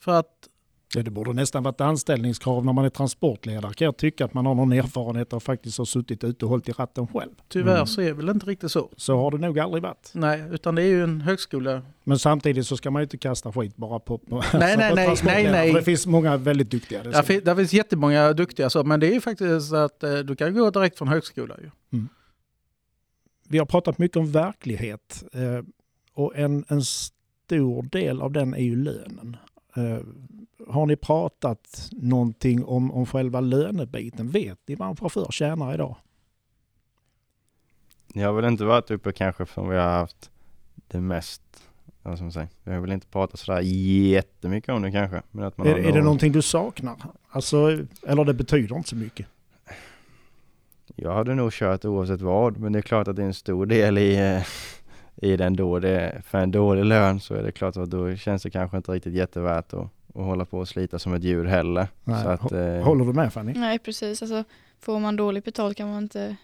Speaker 5: För att
Speaker 1: Ja, det borde nästan varit anställningskrav när man är transportledare. Kan jag tycka att man har någon erfarenhet och faktiskt har suttit ute och hållit i ratten själv.
Speaker 5: tyvärr
Speaker 6: Mm.
Speaker 5: så är det väl inte riktigt så.
Speaker 1: Så har det nog aldrig varit.
Speaker 5: Nej, utan det är ju en högskola.
Speaker 1: Men samtidigt så ska man ju inte kasta skit bara på, på, alltså
Speaker 5: nej,
Speaker 1: på
Speaker 5: nej, nej.
Speaker 1: för Det finns många väldigt duktiga. Det
Speaker 5: Där, där finns jättemånga duktiga så, men det är ju faktiskt att eh, du kan gå direkt från högskola. Ju.
Speaker 1: Vi har pratat mycket om verklighet eh, och en, en stor del av den är ju lönen. Eh, har ni pratat någonting om, om själva lönebiten? Vet ni vad en chaufför tjänar idag?
Speaker 6: Jag har väl inte varit uppe kanske som vi har haft det mest, vad ska man säga, vi har väl inte pratat sådär jättemycket om det kanske. Men att man
Speaker 1: Är, är det
Speaker 6: någon-
Speaker 1: någonting du saknar? Alltså, eller det betyder inte så mycket?
Speaker 6: Jag hade nog kört oavsett vad, men det är klart att det är en stor del i, eh, i den då. Det, för en dålig lön så är det klart att då känns det kanske inte riktigt jättevärt att, att hålla på och slita som ett djur heller.
Speaker 1: Nej,
Speaker 6: Så att, eh,
Speaker 1: Håller du med Fanny?
Speaker 3: Nej precis, alltså, får man dåligt betalt kan man inte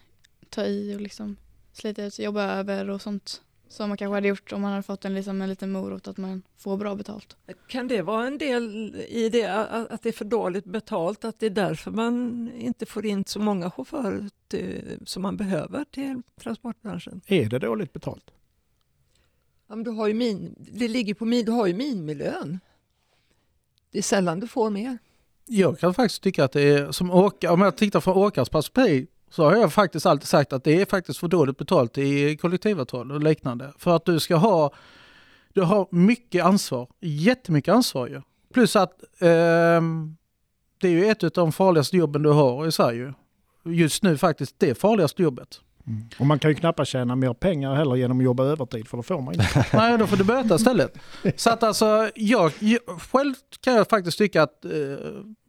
Speaker 3: ta i och liksom slita ut jobba över och sånt. Som man kanske hade gjort om man hade fått en, liksom, en liten morot att man får bra betalt.
Speaker 4: Kan det vara en del i det att att det är för dåligt betalt, att det är därför man inte får in så många chaufförer till, som man behöver till transportbranschen?
Speaker 1: Är det dåligt betalt?
Speaker 4: Ja, men du har ju min, det ligger på min, du har ju minimilön. Det är sällan du får mer.
Speaker 5: Jag kan faktiskt tycka att det är som åka, om jag tittar från åkares perspektiv så har jag faktiskt alltid sagt att det är faktiskt för dåligt betalt i kollektivavtal och liknande. För att du ska ha, du har mycket ansvar, jättemycket ansvar ju. Plus att eh, det är ju ett av de farligaste jobben du har i Sverige. Just nu faktiskt det farligaste jobbet.
Speaker 1: Och man kan ju knappast tjäna mer pengar heller genom att jobba övertid, för då får man inte.
Speaker 5: Nej, då får du böta istället. Så att alltså, jag, jag, själv kan jag faktiskt tycka att eh,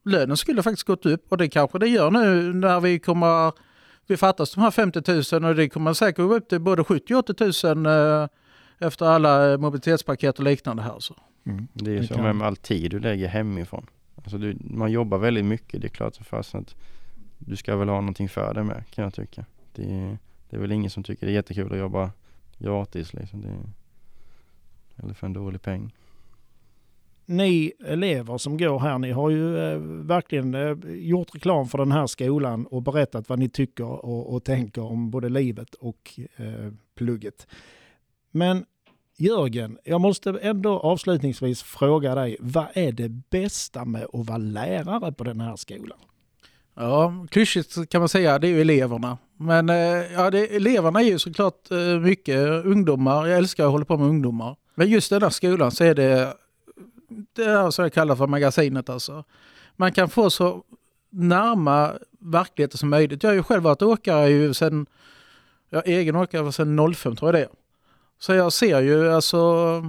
Speaker 5: lönen skulle faktiskt gått upp och det kanske det gör nu när vi kommer, vi fattas de här 50 000 och det kommer säkert gå upp till både 70 000 och 80 000 eh, efter alla eh, mobilitetspaket och liknande här. Så.
Speaker 1: Mm.
Speaker 6: det är ju som
Speaker 1: kan-
Speaker 6: med all tid du lägger hemifrån. Alltså du, man jobbar väldigt mycket, det är klart så fast att du ska väl ha någonting för det med kan jag tycka. Det, det är väl ingen som tycker det är jättekul att jobba gratis liksom. Det, eller för en dålig peng.
Speaker 1: Ni elever som går här, ni har ju eh, verkligen eh, gjort reklam för den här skolan och berättat vad ni tycker och, och tänker om både livet och eh, plugget. Men Jörgen, jag måste ändå avslutningsvis fråga dig, vad är det bästa med att vara lärare på den här skolan?
Speaker 5: Ja, klyschigt kan man säga, det är ju eleverna. Men eh, ja, det, eleverna är ju såklart eh, mycket ungdomar. Jag älskar att hålla på med ungdomar. Men just den här skolan så är det det är alltså som jag kallar för magasinet alltså. Man kan få så närma verkligheten som möjligt. Jag har ju själv varit åkare ju sen, jag egen åkare sedan 05 tror jag det är. Så jag ser ju alltså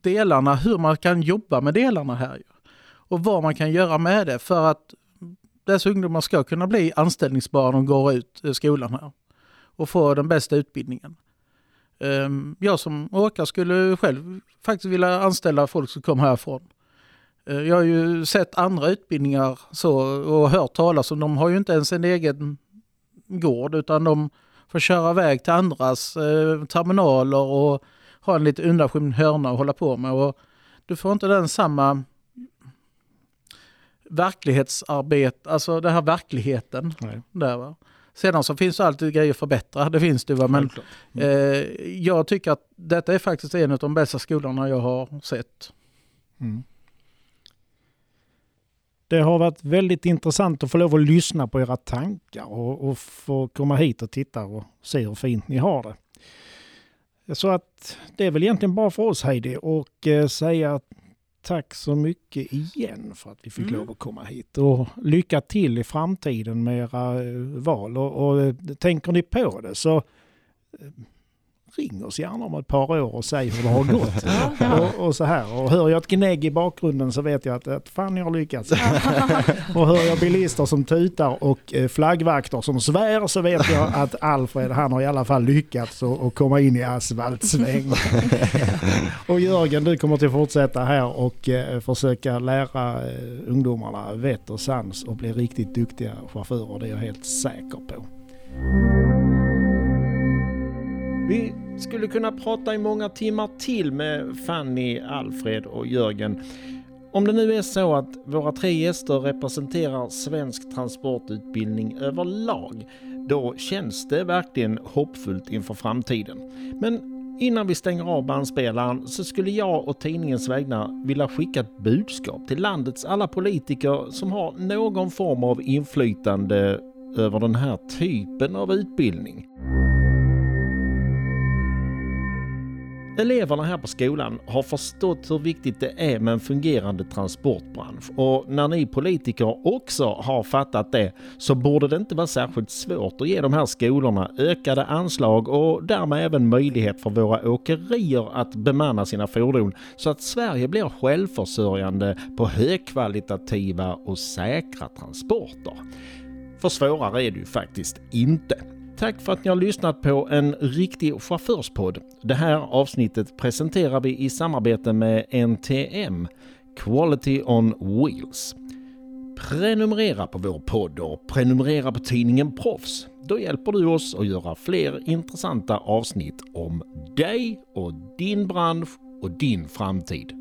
Speaker 5: delarna, hur man kan jobba med delarna här. Ju. Och vad man kan göra med det för att dessa ungdomar ska kunna bli anställningsbara när de går ut eh, skolan här. Och få den bästa utbildningen. Ehm, jag som åkare skulle själv faktiskt vilja anställa folk som kommer härifrån. Eh, jag har ju sett andra utbildningar så och hört talas om, de har ju inte ens en egen gård utan de får köra iväg till andras eh, terminaler och ha en lite undanskymd hörna att hålla på med. Och du får inte den samma verklighetsarbete, alltså den här verkligheten. Nej. Där, va? Sedan så finns det alltid grejer att förbättra, det finns det va. Men mm. eh, jag tycker att detta är faktiskt en av de bästa skolorna jag har sett. Mm.
Speaker 1: Det har varit väldigt intressant att få lov att lyssna på era tankar och, och få komma hit och titta och se hur fint ni har det. Så att det är väl egentligen bara för oss Heidi och eh, säga tack så mycket igen för att vi fick mm. lov att komma hit. Och lycka till i framtiden med era eh, val. Och, och eh, tänker ni på det så eh, ring oss gärna om ett par år och säg hur det har gått. och, och, så här. Och hör jag ett gnägg i bakgrunden så vet jag att, att fan jag har lyckats. och hör jag bilister som tutar och eh, flaggvakter som svär så vet jag att Alfred han har i alla fall lyckats att komma in i asfaltsväng. och Jörgen du kommer att fortsätta här och eh, försöka lära eh, ungdomarna vett och sans och bli riktigt duktiga chaufförer. Det är jag helt säker på. Vi skulle kunna prata i många timmar till med Fanny, Alfred och Jörgen. Om det nu är så att våra tre gäster representerar svensk transportutbildning överlag, då känns det verkligen hoppfullt inför framtiden. Men innan vi stänger av bandspelaren så skulle jag och tidningens vägnar vilja skicka ett budskap till landets alla politiker som har någon form av inflytande över den här typen av utbildning. Eleverna här på skolan har förstått hur viktigt det är med en fungerande transportbransch och när ni politiker också har fattat det så borde det inte vara särskilt svårt att ge de här skolorna ökade anslag och därmed även möjlighet för våra åkerier att bemanna sina fordon så att Sverige blir självförsörjande på högkvalitativa och säkra transporter. För svårare är det ju faktiskt inte. Tack för att ni har lyssnat på en riktig chaufförspodd. Det här avsnittet presenterar vi i samarbete med NTM, Quality on Wheels. Prenumerera på vår podd och prenumerera på tidningen Proffs. Då hjälper du oss att göra fler intressanta avsnitt om dig och din bransch och din framtid.